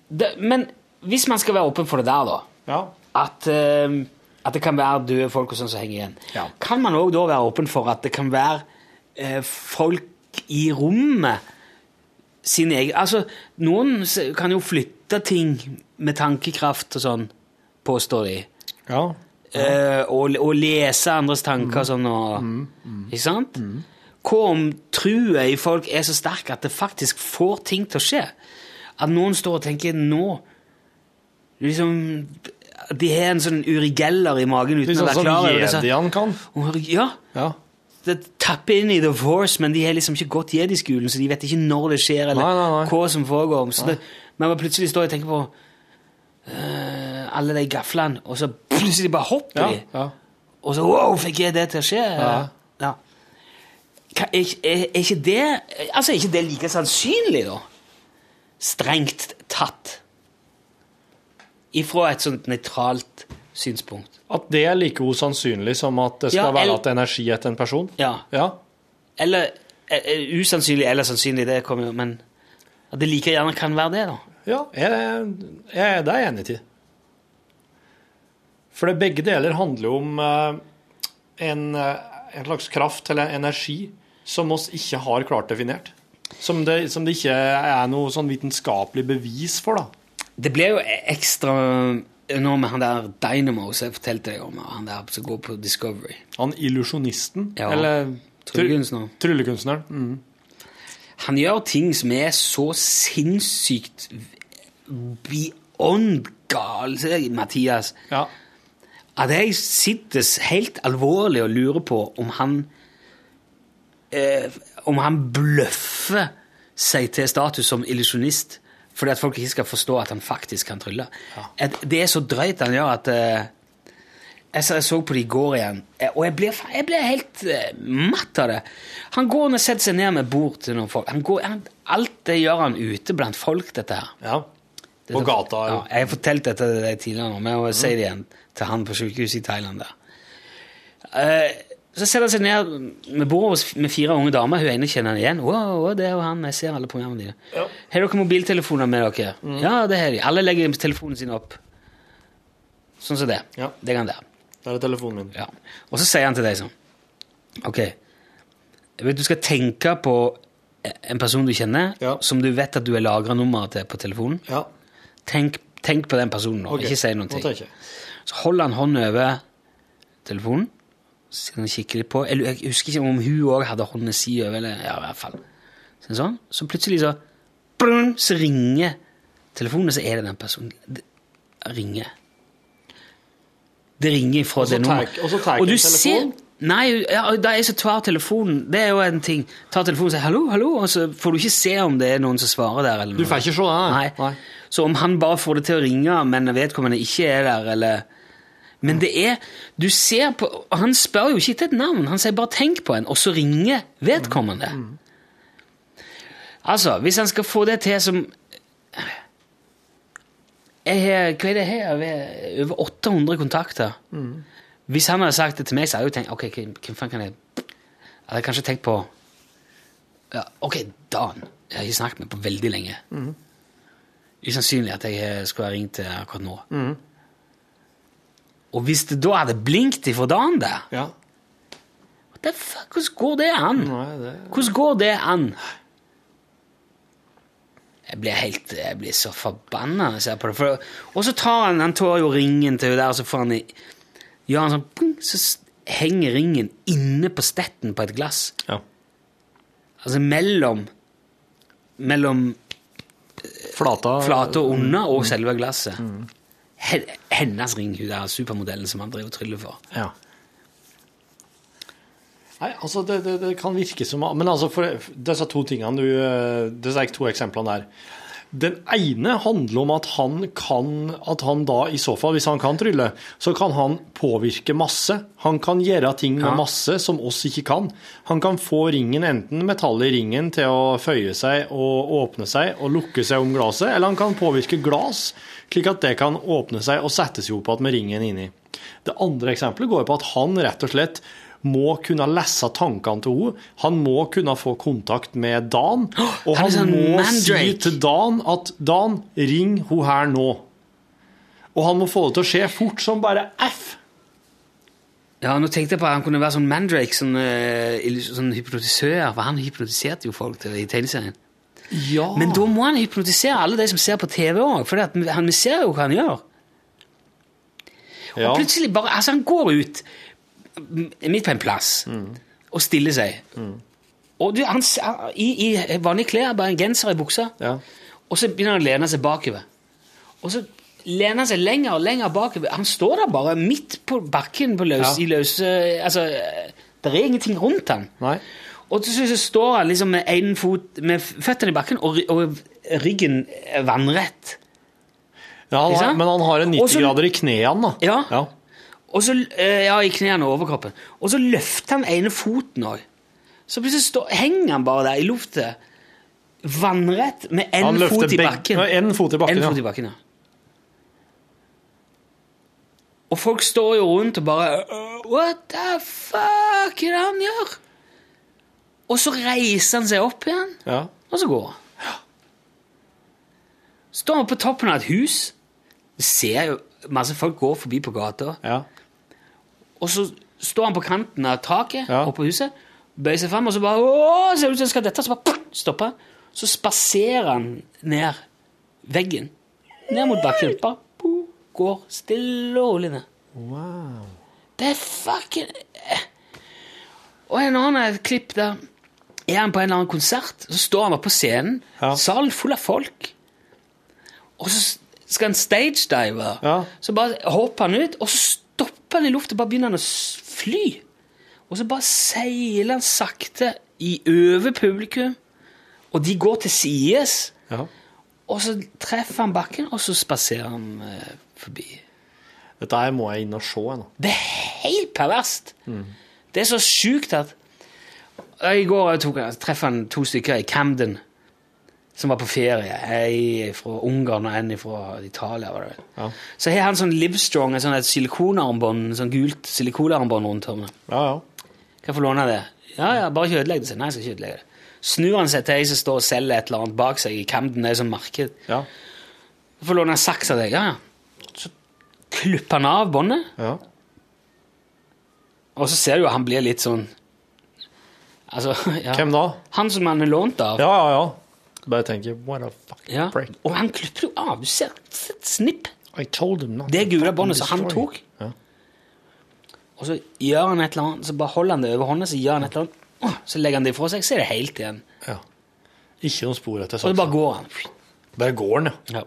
Det, men hvis man skal være åpen for det der, da, Ja. at, uh, at det kan være døde folk og sånn som henger igjen, Ja. kan man òg da være åpen for at det kan være uh, folk i rommet sin egen Altså, noen kan jo flytte ting med tankekraft og sånn, påstår de. ja. Eh, og, og lese andres tanker mm. sånn og Ikke sant? Hva om trua i folk er så sterk at det faktisk får ting til å skje? At noen står og tenker nå liksom, De har en sånn urigeller i magen uten liksom, å sånn være klar over det. så- jediene kan. Og, Ja, Ja. det tapper inn i The Force, men de har liksom ikke gått jedi-skolen, så de vet ikke når det skjer, eller Nei, nei, nei. hva som foregår. Så det, men plutselig står og tenker på eh, alle de gaflene, og så plutselig bare hopper de. ja. Og så wow, fikk jeg det til å skje? Ja. Ja. Er, er, er ikke det Altså, er ikke det like sannsynlig, da? Strengt tatt. Ifra et sånt nøytralt synspunkt. At det er like usannsynlig som at det skal være at energi etter en person? Ja. Ja. Eller eh, eh, usannsynlig eller sannsynlig, det kommer jo Men at det like gjerne kan være det, da. Ja, jeg, jeg, det er jeg enig i. For det begge deler handler jo om eh, en, eh, en slags kraft eller energi som oss ikke har klart definert. Som det, som det ikke er noe sånn vitenskapelig bevis for, da. Det ble jo ekstra nå med han der Dynamo som jeg fortalte deg om, han der som går på Discovery. Han illusjonisten, Ja, eller tryllekunstneren. tryllekunstneren. Mm. Han gjør ting som er så sinnssykt beyond gal, sier Mathias, Ja. At jeg sitter helt alvorlig og lurer på om han eh, Om han bløffer seg til status som illusjonist fordi at folk ikke skal forstå at han faktisk kan trylle. Ja. Det er så drøyt han gjør at eh, jeg, så, jeg så på det i går igjen, eh, og jeg ble, jeg ble helt eh, matt av det. Han går og setter seg ned med bord til noen folk. Han går, han, alt det gjør han ute blant folk, dette her. ja. På gata. Ja, jeg har fortalt dette til deg tidligere, men jeg si det igjen til han på sykehuset i Thailand. der. Eh, så setter han seg ned med bordet med fire unge damer. Hun ene kjenner han igjen. Wow, wow, det er jo han, jeg ser alle programmene dine. Ja. Har dere mobiltelefoner med dere? Ja, det har de. Alle legger telefonen sin opp. Sånn som det. Ja. Det kan det. Der er telefonen min. Ja. Og så sier han til deg sånn Ok, jeg vet du skal tenke på en person du kjenner, Ja. som du vet at du har lagra nummeret til på telefonen. Ja. Tenk, tenk på den personen nå, Okay. ikke si noen Så holder han hånden over telefonen, så han kikker litt på. Eller jeg husker ikke om hun òg hadde hånden si over, eller ja, i hvert fall. Så, sånn. så plutselig så brun, Så ringer telefonen, og så er det den personen. Det ringer. Det ringer fra det nummeret. og så tar Og du telefonen? ser Nei, ja, da er så tar telefonen. Det er jo en ting. Tar telefonen og sier 'hallo', hallo, og så får du ikke se om det er noen som svarer der. Eller Du får ikke se det, nei. Nei. Så om han bare får det til å ringe, men vedkommende ikke er der, eller Men det er Du ser på Han spør jo ikke etter et navn, han sier bare 'tenk på en', og så ringer vedkommende. Altså, hvis han skal få det til som jeg har, Hva er det her? Over 800 kontakter. Hvis han hadde sagt det til meg, så hadde jeg jo tenkt Ok, hvem faen kan jeg Jeg hadde kanskje tenkt på ja, Ok, Dan. Jeg har ikke snakket med på veldig lenge. Usannsynlig at jeg skulle ha ringt til akkurat nå. Og hvis det da hadde blinkt ifra Dan der, Ja. hvordan går det an? Hvordan går det an? Jeg blir helt Jeg blir så forbanna når jeg ser på det. For, og så tar han Han tar jo ringen til henne der, og så får han i- Gjør han sånn pung, Så henger ringen inne på stetten på et glass. Ja. Altså mellom Mellom Flata flate og under og selve glasset. Mm. Hennes ring, hun der supermodellen som han driver og tryller for. Ja. Nei, altså det, det, det kan virke som Men altså for disse to tingene du eh, Disse to eksemplene der. Den ene handler om at han kan At han da i så fall, hvis han kan trylle, så kan han påvirke masse. Han kan gjøre ting med masse som oss ikke kan. Han kan få ringen, enten metallet i ringen, til å føye seg og åpne seg og lukke seg om glasset, eller han kan påvirke glass, slik at det kan åpne seg og settes igjen med ringen inni. Det andre eksempelet går på at han rett og slett må kunne lese tankene til henne. Han må kunne få kontakt med Dan. Og han han sånn må si til Dan at 'Dan, ring hun her nå'. Og han må få det til å skje fort som bare F. Ja, nå tenkte jeg på at han kunne være sånn mandrake, sånn, eh, sånn hypnotisør, for han hypnotiserte jo folk til, i tegneserien. Ja. Men da må han hypnotisere alle de som ser på TV òg, for han, vi ser jo hva han gjør. ja. Og plutselig bare Altså, han går ut midt på en plass og stiller seg. Og du, han, i, I vanlige klær, bare en genser i buksa, ja. og så begynner han å lene seg bakover. Og så lener han seg lenger og lenger bakover. Han står der bare midt på bakken på løs, Ja. i løse Altså, det er ingenting rundt han. Nei. Og til slutt så står han liksom med en fot med føttene i bakken og, og ryggen er vannrett. Ja, han har, men han har en 90 grader i knærne, da. Ja. ja. Og så, eh, ja, i knærne og overkroppen. Og så løfter han ene foten òg. Så plutselig stå, henger han bare der i lufta, vannrett, med én fot i bakken. Fot i bakken, En ja. fot i bakken, ja. Og folk står jo rundt og bare «Øh, What the fuck er det han gjør? Og så reiser han seg opp igjen, ja. og så går han. Står han på toppen av et hus. Du ser jo masse folk gå forbi på gata. ja. Og så står han på kanten av taket Ja. oppe på huset, bøyer seg frem, og så bare Å, ser ut som han skal dette, så bare stopper han. Så spaserer han ned veggen. Ned mot bakken. Bare går stille og rolig ned. Wow. Det er fucking Og en annen klipp der er han på en eller annen konsert, så står han oppe på scenen, Ja. salen full av folk, og så skal han stagedive. Ja. Så bare hopper han ut, og så han i lufta, bare begynner han å fly. Og så bare seiler han sakte i over publikum, og de går til sides, Ja. og så treffer han bakken, og så spaserer han eh, forbi. Dette her må jeg inn og se Nå. Det er helt perverst. Det er så sjukt at I går jeg tok jeg treffer han to stykker i Camden som var på ferie. En fra Ungarn og en fra Italia. Var det. vel. Ja. Så har han sånn Livestrong, et et silikonarmbånd, sånn gult silikonarmbånd rundt hånda. Ja, ja. Kan jeg få låne det? Ja, ja, bare ikke ødelegg det. Nei, jeg skal ikke ødelegge det. Snur han seg til ei som står og selger et eller annet bak seg i Camden, det er sånn marked. Ja. Jeg får låne en saks av deg. Ja, ja. Så klipper han av båndet. ja. Og så ser du jo han blir litt sånn Altså, [laughs] ja. Hvem da? Han som han er lånt av. Ja, ja, ja. Bare tenker What a fucking Ja. prick. Og han klipper jo av. Du ser et snipp. I told him not Det gule båndet som han tok. Ja. Og så gjør han et eller annet, så bare holder han det over hånda, så gjør han et eller annet, så legger han det ifra seg, så er det helt igjen. ja. Ikke noe spor etter Og så bare går han. Bare går han, ja. Ja.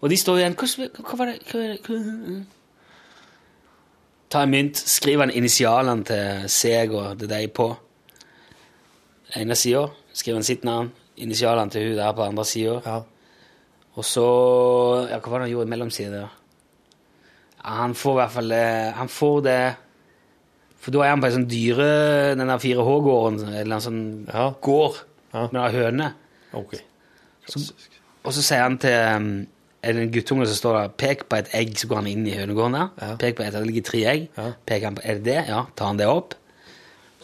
Og de står igjen. Hva, hva var det hva, hva, Ta en mynt, skriv han initialene til seg og til deg på ene sida. Skriv han sitt navn, initialene til hun der på andre sida. ja. Og så ja, Hva var det han gjorde i mellomsida? Ja, han får i hvert fall det, Han får det For da er han på en sånn dyre Den der 4H-gården, eller en sånn Ja. gård Ja. med høne. Ok. Og så sier han til um, en guttunge som står der, pek på et egg, så går han inn i hønegården der. Ja. Pek på et, det ligger tre egg. Peker han på, er det det? Ja, tar han det opp.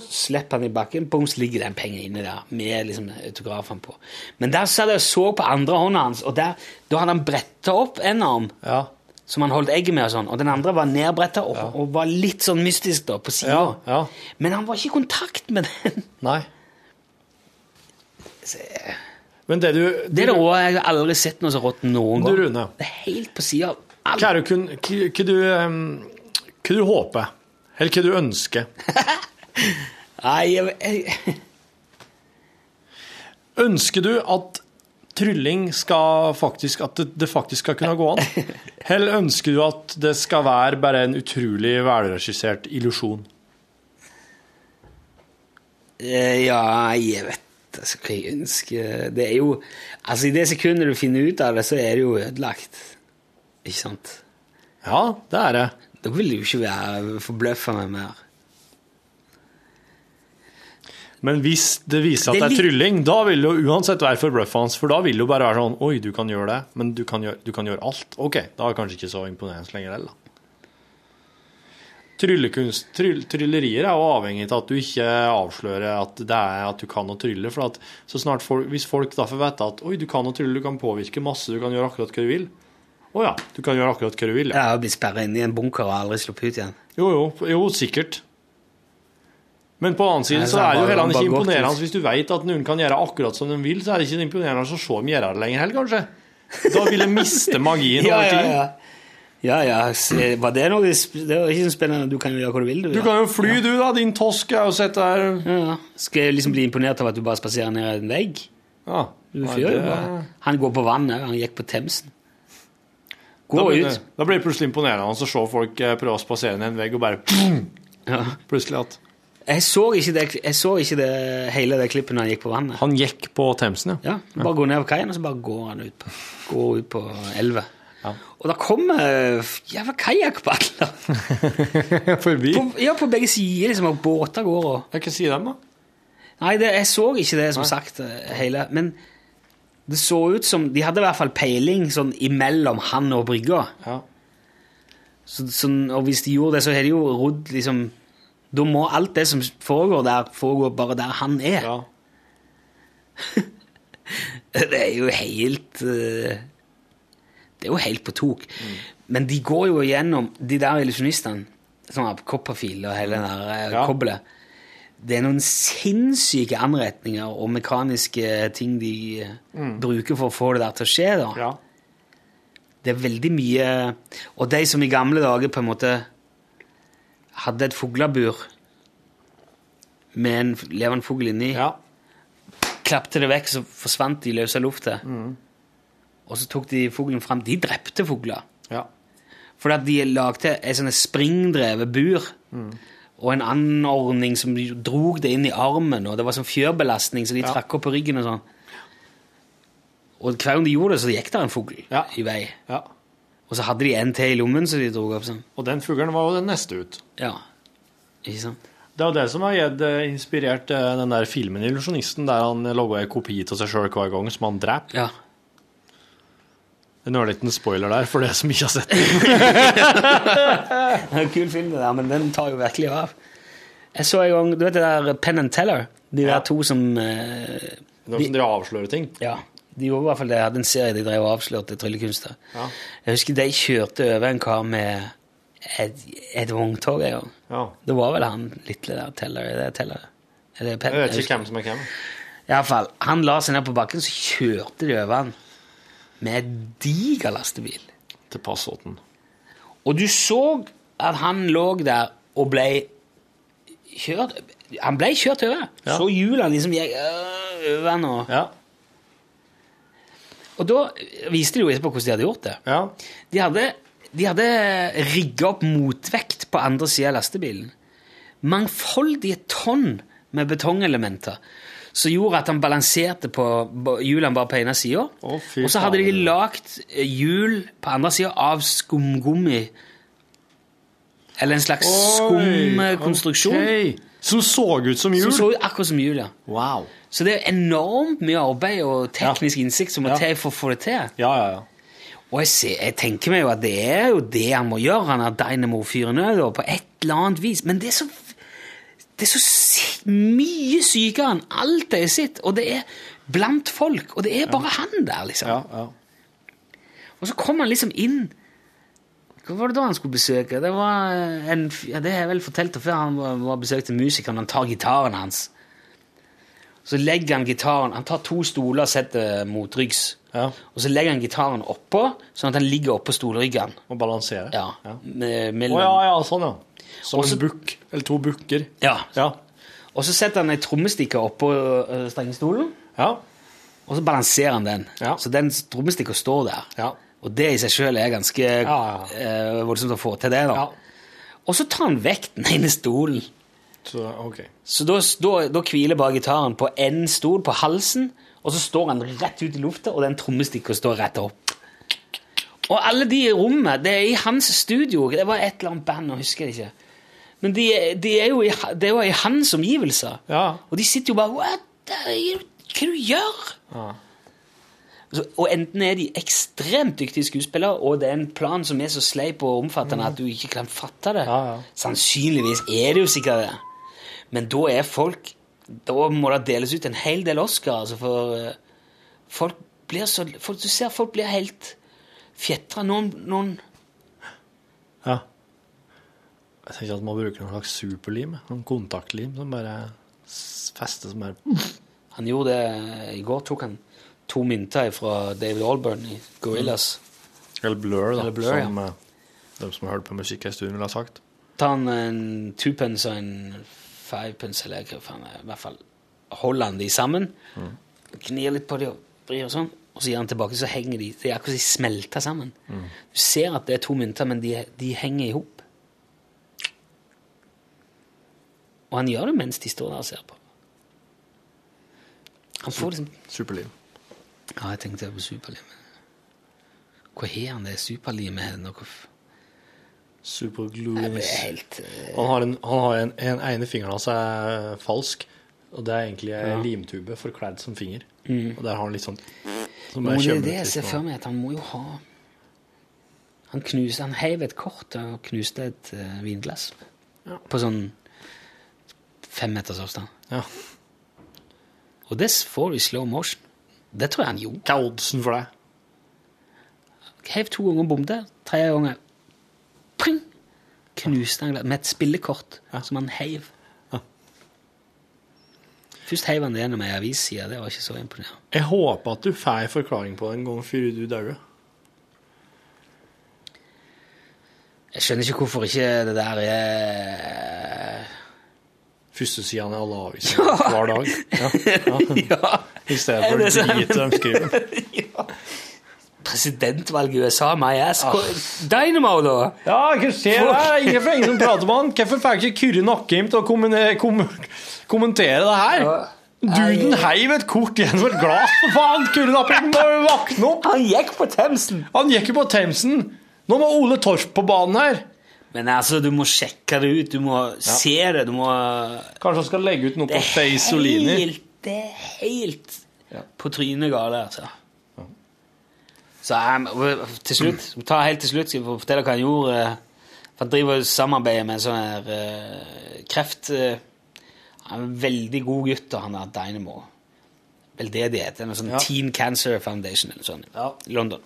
Slipper han i bakken, og så ligger den penger inne der, med liksom autografen på. Men der satt jeg og så på andre hånda hans, og der, da hadde han bretta opp en arm, Ja. som han holdt egget med og sånn, og den andre var nedbretta og, og var litt sånn mystisk da, på sida. Ja, ja. Men han var ikke i kontakt med den. Nei. Men det du, Det er det jeg har aldri sett noe så rått noen Du, gang. Rune. Det er helt på sida. Hva du, hva du håper? Eller hva du ønsker? [laughs] Nei, jeg, jeg, Ønsker du at trylling skal faktisk At det, det faktisk skal kunne gå an? Eller ønsker du at det skal være bare en utrolig velregissert illusjon? eh, ja, jeg vet altså, hva jeg ønsker Det er jo Altså, i det sekundet du finner ut av det, så er det jo ødelagt. Ikke sant? Ja, det er det. Da vil du jo ikke være forbløffa meg mer. Men hvis det viser at Det er trylling, da vil det jo uansett være forbløffende. For da vil det jo bare være sånn Oi, du kan gjøre det, men du kan gjøre, du kan gjøre alt. Ok, da er det kanskje ikke så imponerende lenger heller. Tryllekunst, tryll, Tryllerier er jo avhengig av at du ikke avslører at det er at du kan å trylle. For at så snart folk, Hvis folk da får vite at oi, du kan å trylle, du kan påvirke masse, du kan gjøre akkurat hva du vil. Å ja, du kan gjøre akkurat hva du vil. Ja. har blitt sperra inne i en bunker og aldri sluppet ut igjen. Jo, jo, jo, sikkert. Men på annen side så er det jo heller ikke imponerende ut. hvis du vet at noen kan gjøre akkurat som de vil, så er det ikke imponerende å se dem gjøre det lenger heller, kanskje. Da vil jeg miste [laughs] magien Ja, over ja, ting. ja. ja, ja. Var det noe Det var ikke så spennende. Du kan jo gjøre hva du vil. Du, Du kan jo fly, du, da, din tosk. Har jo sett det her. Ja, ja. Skal jeg liksom bli imponert av at du bare spaserer ned en vegg? Ja. Du fyrer jo bare. Han går på vannet. Han gikk på Themsen. Da Gå blir, ut. da blir det plutselig imponerende å se folk eh, prøve å spasere ned en vegg, og bare Ja. plutselig at Jeg så det, jeg så ikke det hele det klippet når han gikk på vannet. Han gikk på Themsen, ja. Ja, Bare gå ned på kaien, og så bare går han ut på, går ut på elva. Ja. Og da kommer jævla kajakkpadler. [laughs] Forbi. På, ja, på begge sider, liksom, og båter går og Jeg kan si dem, da. Nei, det, jeg så ikke det, som sagt, eh, hele. Men det så ut som De hadde i hvert fall peiling sånn imellom han og brygga. Ja. Så, sånn, og hvis de gjorde det, så har de jo rodd liksom Da må alt det som foregår der, foregå bare der han er. ja. [laughs] Det er jo helt eh, Det er jo helt på tok. Men de går jo gjennom De der illusjonistene, sånn har Copperfield og hele det der eh, Ja. kobbelet Det er noen sinnssyke anretninger og mekaniske ting de mm. bruker for å få det der til å skje. da. ja. Det er veldig mye Og de som i gamle dager på en måte hadde et fuglebur med en levende fugl inni, ja. klappte det vekk, så forsvant de i løse lufta. Og så tok de fuglen fram. De drepte fugler. ja. Fordi at de lagde et sånt springdrevet bur. Og en anordning som de drog det inn i armen, og det var sånn fjørbelastning, så de Ja. trakk opp på ryggen og sånn. Og hver gang de gjorde det, så gikk der en fugl Ja. i vei. ja. Og så hadde de en til i lommen, så de dro opp sånn. Og den fuglen var jo den neste ut. Ja. Ikke sant? Det er jo det som har gitt, eh, inspirert eh, den der filmen 'Illusjonisten', der han laga en kopi av seg sjøl hver gang som han dreper. Ja. En ørliten spoiler der for det som ikke har sett den. [laughs] Det er en kul film, det der, men den tar jo virkelig av. Jeg så en gang Du vet det der Penn and Teller? De der Ja. to som uh, de, som driver avslører ting. Ja, de gjorde i hvert fall det. Jeg hadde en serie de drev og avslørte tryllekunster. Ja. Jeg husker de kjørte over en kar med et, et vogntog en gang. Ja. Det var vel han lille der, teller, er det teller? Er det pen? Jeg vet ikke hvem som er hvem. I alle fall, han la seg ned på bakken, så kjørte de over han med en diger lastebil. Til Passåten. Og du så at han lå der og ble kjørt Han ble kjørt over. Ja. Så hjulene liksom gikk øh, over han. Og, Ja. Og da viste de jo etterpå hvordan de hadde gjort det. Ja. De hadde, de hadde rigga opp motvekt på andre sida av lastebilen. Mangfoldige tonn med betongelementer som gjorde at han balanserte på hjulene bare på ene sida. Og så hadde de lagd hjul på andre sida av skumgummi. Eller en slags skumkonstruksjon. ok. Som så ut som Som hjul? så ut akkurat som jul, ja. Wow. Så det er enormt mye arbeid og teknisk innsikt som må Ja. til for å få det til. Ja, ja, ja. Og jeg, ser, jeg tenker meg jo at det er jo det han må gjøre, han er Dynamo-fyren òg, på et eller annet vis. Men det er så, det er så mye sykere enn alt det er sitt, og det er blant folk, og det er bare han der, liksom. ja, ja. Og så kommer han liksom inn Hva var det da han skulle besøke? Det var en, ja, det har jeg vel fortalt før. Han var, var besøkte musikeren, han tar gitaren hans. Så legger han gitaren Han tar to stoler og setter motryggs. Ja. Og så legger han gitaren oppå, sånn at han ligger oppå stolryggen. Og balanserer. Ja, ja. med, mellom, ja, ja, sånn, ja. Som Også- en bukk. Eller to bukker. ja. Ja. Og så setter han ei trommestikke oppå uh, strengestolen, Ja. og så balanserer han den. Ja. Så den trommestikka står der. Ja. Og det i seg sjøl er ganske Ja, eh, voldsomt å få til det. da. Ja. Og så tar han vekk den ene stolen. Så, okay. Så da, da, da hviler bare gitaren på én stol, på halsen, og så står han rett ut i lufta, og den trommestikka står rett opp. Og alle de i rommet, det er i hans studio. Det var et eller annet band, jeg husker det ikke. Men de, de er jo i, det var i hans omgivelser. Ja. Og de sitter jo bare What? Hva er det du gjør? Ja. Og enten er de ekstremt dyktige skuespillere, og det er en plan som er så sleip og omfattende at du ikke kan fatte det. Ja, ja. Sannsynligvis er det jo sikkert det. Men da er folk Da må det deles ut en hel del Oscar, altså, for eh, folk blir så folk, Du ser folk blir helt fjetra. Noen, noen ja. Jeg tenker at man bruker noen slags superlim. Noen kontaktlim som bare fester som bare Han gjorde det i går. tok han to mynter fra David Alburn i Gorillas. Eller blur, da. Eller Blur, som ja. de som har hørt på musikk en stund, ville ha sagt. Ta han en twopence og en fivepence, eller hva faen. I hvert fall holder han de sammen. Gnir litt på de og vrir og sånn. Og så gir han tilbake, så henger de. Det er akkurat som de smelter sammen. Du ser at det er to mynter, men de, de henger i hop. Og han gjør det mens de står der og ser på. Han får liksom Superlim. Ja, jeg tenkte på superlim. Hvor har han det superlimet? hen? Superglue. Helt eh, Han har en, han har en, en ene fingeren hans er falsk, og det er egentlig en Ja. Mm. limtube forkledd som finger. Og der har han litt sånn som er det er det jeg ser nå. for meg, at han må jo ha Han knuste, han heiv et kort og knuste et uh, vinglass. Ja. På sånn fem meters avstand. Ja. Og det får du i slow motion. Det tror jeg han gjorde. Hva er oddsen for det? Heiv to ganger bombe, tredje ganger pring, knuste han med et spillekort som han heiv. Ja. Først heiv han det gjennom ei avisside. Det var ikke så imponerende. Jeg håper at du får en forklaring på det en gang før du dør. Jeg skjønner ikke hvorfor ikke det der er Førstesidene i alle [laughs] aviser hver dag. Ja. Ja. Ja. I stedet for det sant? drit de skriver. [laughs] ja. Presidentvalg i USA, my ass. Ah. Dynamo, da! Ja, hva skjer der? Ingen, ingen som prater med han. Hvorfor får ikke Kyrre Nakkim til å kom, kommentere det her? Duden heiv et kort gjennom et glass, for faen! Kyrre Nakkim må våkne opp! Han gikk på Themsen! Han gikk jo på Themsen. Nå må Ole Torp på banen her. Men altså, du må sjekke det ut. Du må se det. Du må Kanskje han skal legge ut noe på er Face Solini. helt, det er helt på trynet gale, altså. Så jeg, til slutt, ta helt til slutt, skal jeg fortelle hva han gjorde. For Han driver og samarbeider med en sånn her uh, kreft... Uh, han er en veldig god gutt, og han er Dynamo. Veldedighet. En sånn Ja. Teen Cancer Foundation eller sånn, Ja. London.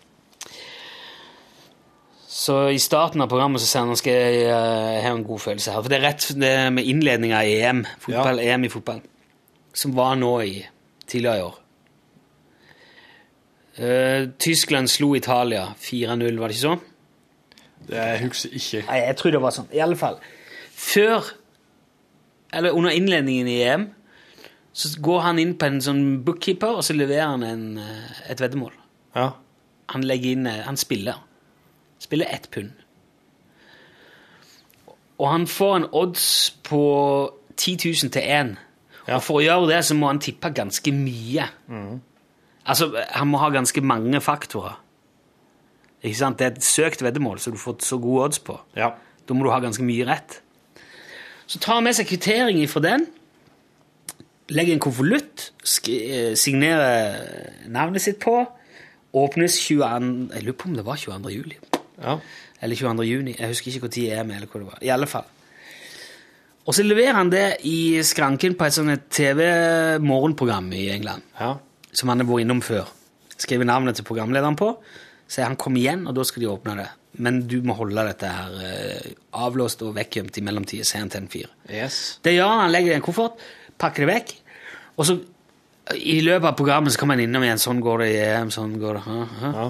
Så i starten av programmet så sier han skal jeg eh, ha en god følelse her. For det er rett det er med innledninga i EM, fotball, EM i fotball, som var nå i tidligere i år. Eh, Tyskland slo Italia 4-0, var det ikke sånn? Det jeg husker ikke. Nei, jeg tror det var sånn. I alle fall. Før, eller under innledningen i EM, så går han inn på en sånn bookkeeper, og så leverer han en, eh, et veddemål. Ja. Han legger inn, han spiller. Spiller ett pund. Og han får en odds på 10 000 til 1. Ja. Og for å gjøre det så må han tippe ganske mye. Altså, han må ha ganske mange faktorer. Ikke sant? Det er et søkt veddemål, så du får så gode odds på. Ja. Da må du ha ganske mye rett. Så tar han med seg kvittering fra den, legger en konvolutt, eh, signerer navnet sitt på, åpnes 22. Jeg lurer på om det var 22. juli. Ja. Eller 22. juni. Jeg husker ikke når EM er, eller hvor det var. I alle fall. Og så leverer han det i skranken på et sånt TV-morgenprogram i England ja. som han har vært innom før. Skriver navnet til programlederen på, sier han kom igjen, og da skal de åpne det. Men du må holde dette her eh, avlåst og vekkgjemt i mellomtida, sier han til en fyr. Yes. Det gjør han, han legger det i en koffert, pakker det vekk, og så i løpet av programmet så kommer han innom igjen, sånn går det i EM, sånn går det. ha, ha. Ja.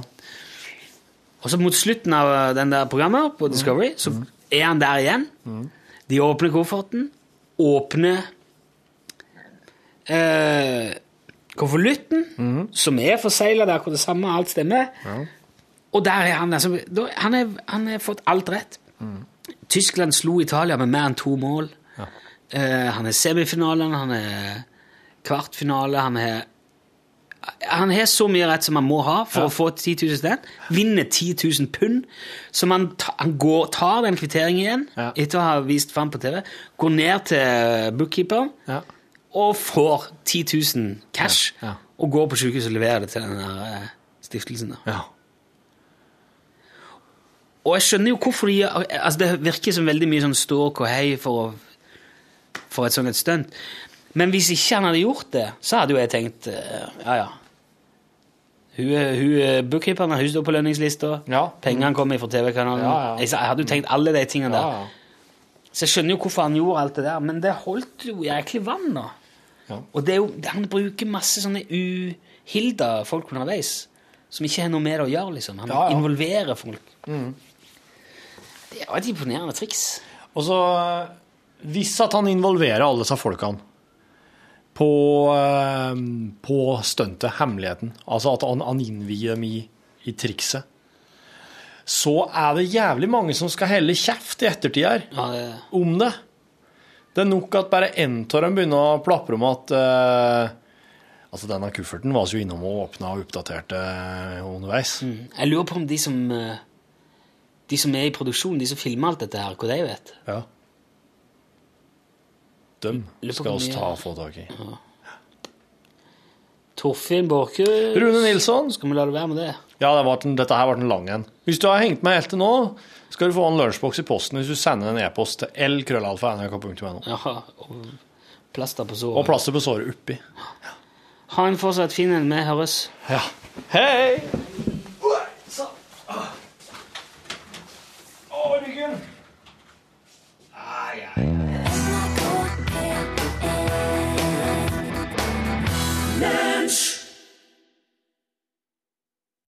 Og så mot slutten av eh, den der programmet på Discovery, så er han der igjen. De åpner kofferten, åpner eh, konvolutten, som er forsegla, det er akkurat det samme, alt stemmer. Og der er han. Altså, da, han har fått alt rett. Tyskland slo Italia med mer enn to mål. Eh, han er semifinalen, han er kvartfinale, han er han har så mye rett som han må ha for Ja. å få 10 000 sted. Vinner 10 000 pund. Så ta, han går, tar den kvitteringen igjen Ja. etter å ha vist fram på TV. Går ned til bookkeeper Ja. og får 10 000 cash. Og går på sykehuset og leverer det til den der eh, stiftelsen. Da. ja. Og jeg skjønner jo hvorfor de altså Det virker som veldig mye sånn ståk og hei for, for et sånt et stunt. Men hvis ikke han hadde gjort det, så hadde jo jeg tenkt eh, ja, ja. Hun, hun er bookkeeperen, har står på lønningslista. Ja. Pengene kommer fra TV-kanalen. Ja, ja. Jeg, jeg hadde jo tenkt alle de tingene der. ja. Så jeg skjønner jo hvorfor han gjorde alt det der, men det holdt jo jæklig vann, da. Ja. Og det jo, han bruker masse sånne uhilda folk underveis, som ikke har noe med det å gjøre, liksom. Han involverer folk. Det var et imponerende triks. Og så Hvis at han involverer alle disse folkene på, eh, på stuntet, hemmeligheten, altså at han, han innvier dem i, i trikset, så er det jævlig mange som skal helle kjeft i ettertid her Ja, det, om det. Det er nok at bare én av dem begynner å plapre om at uh, Altså, denne kufferten var jo innom og åpna og oppdaterte underveis. mm. Jeg lurer på om de som eh, De som er i produksjon, de som filmer alt dette her, hva de vet. Ja. Dem skal vi oss ta og få tak i. Torfinn Borchhus Rune Nilsson. Skal vi la det være med det? Ja, det var dette her ble en lang en. Hvis du har hengt med helt til nå, skal du få en lunsjboks i posten hvis du sender en e-post til lkrøllalfa.nrk.no. Ja, og plaster på såret. Og plaster på såret oppi. Ha en fortsatt fin en. Vi høres. Ja. Hei! Å, ryggen! Yeah.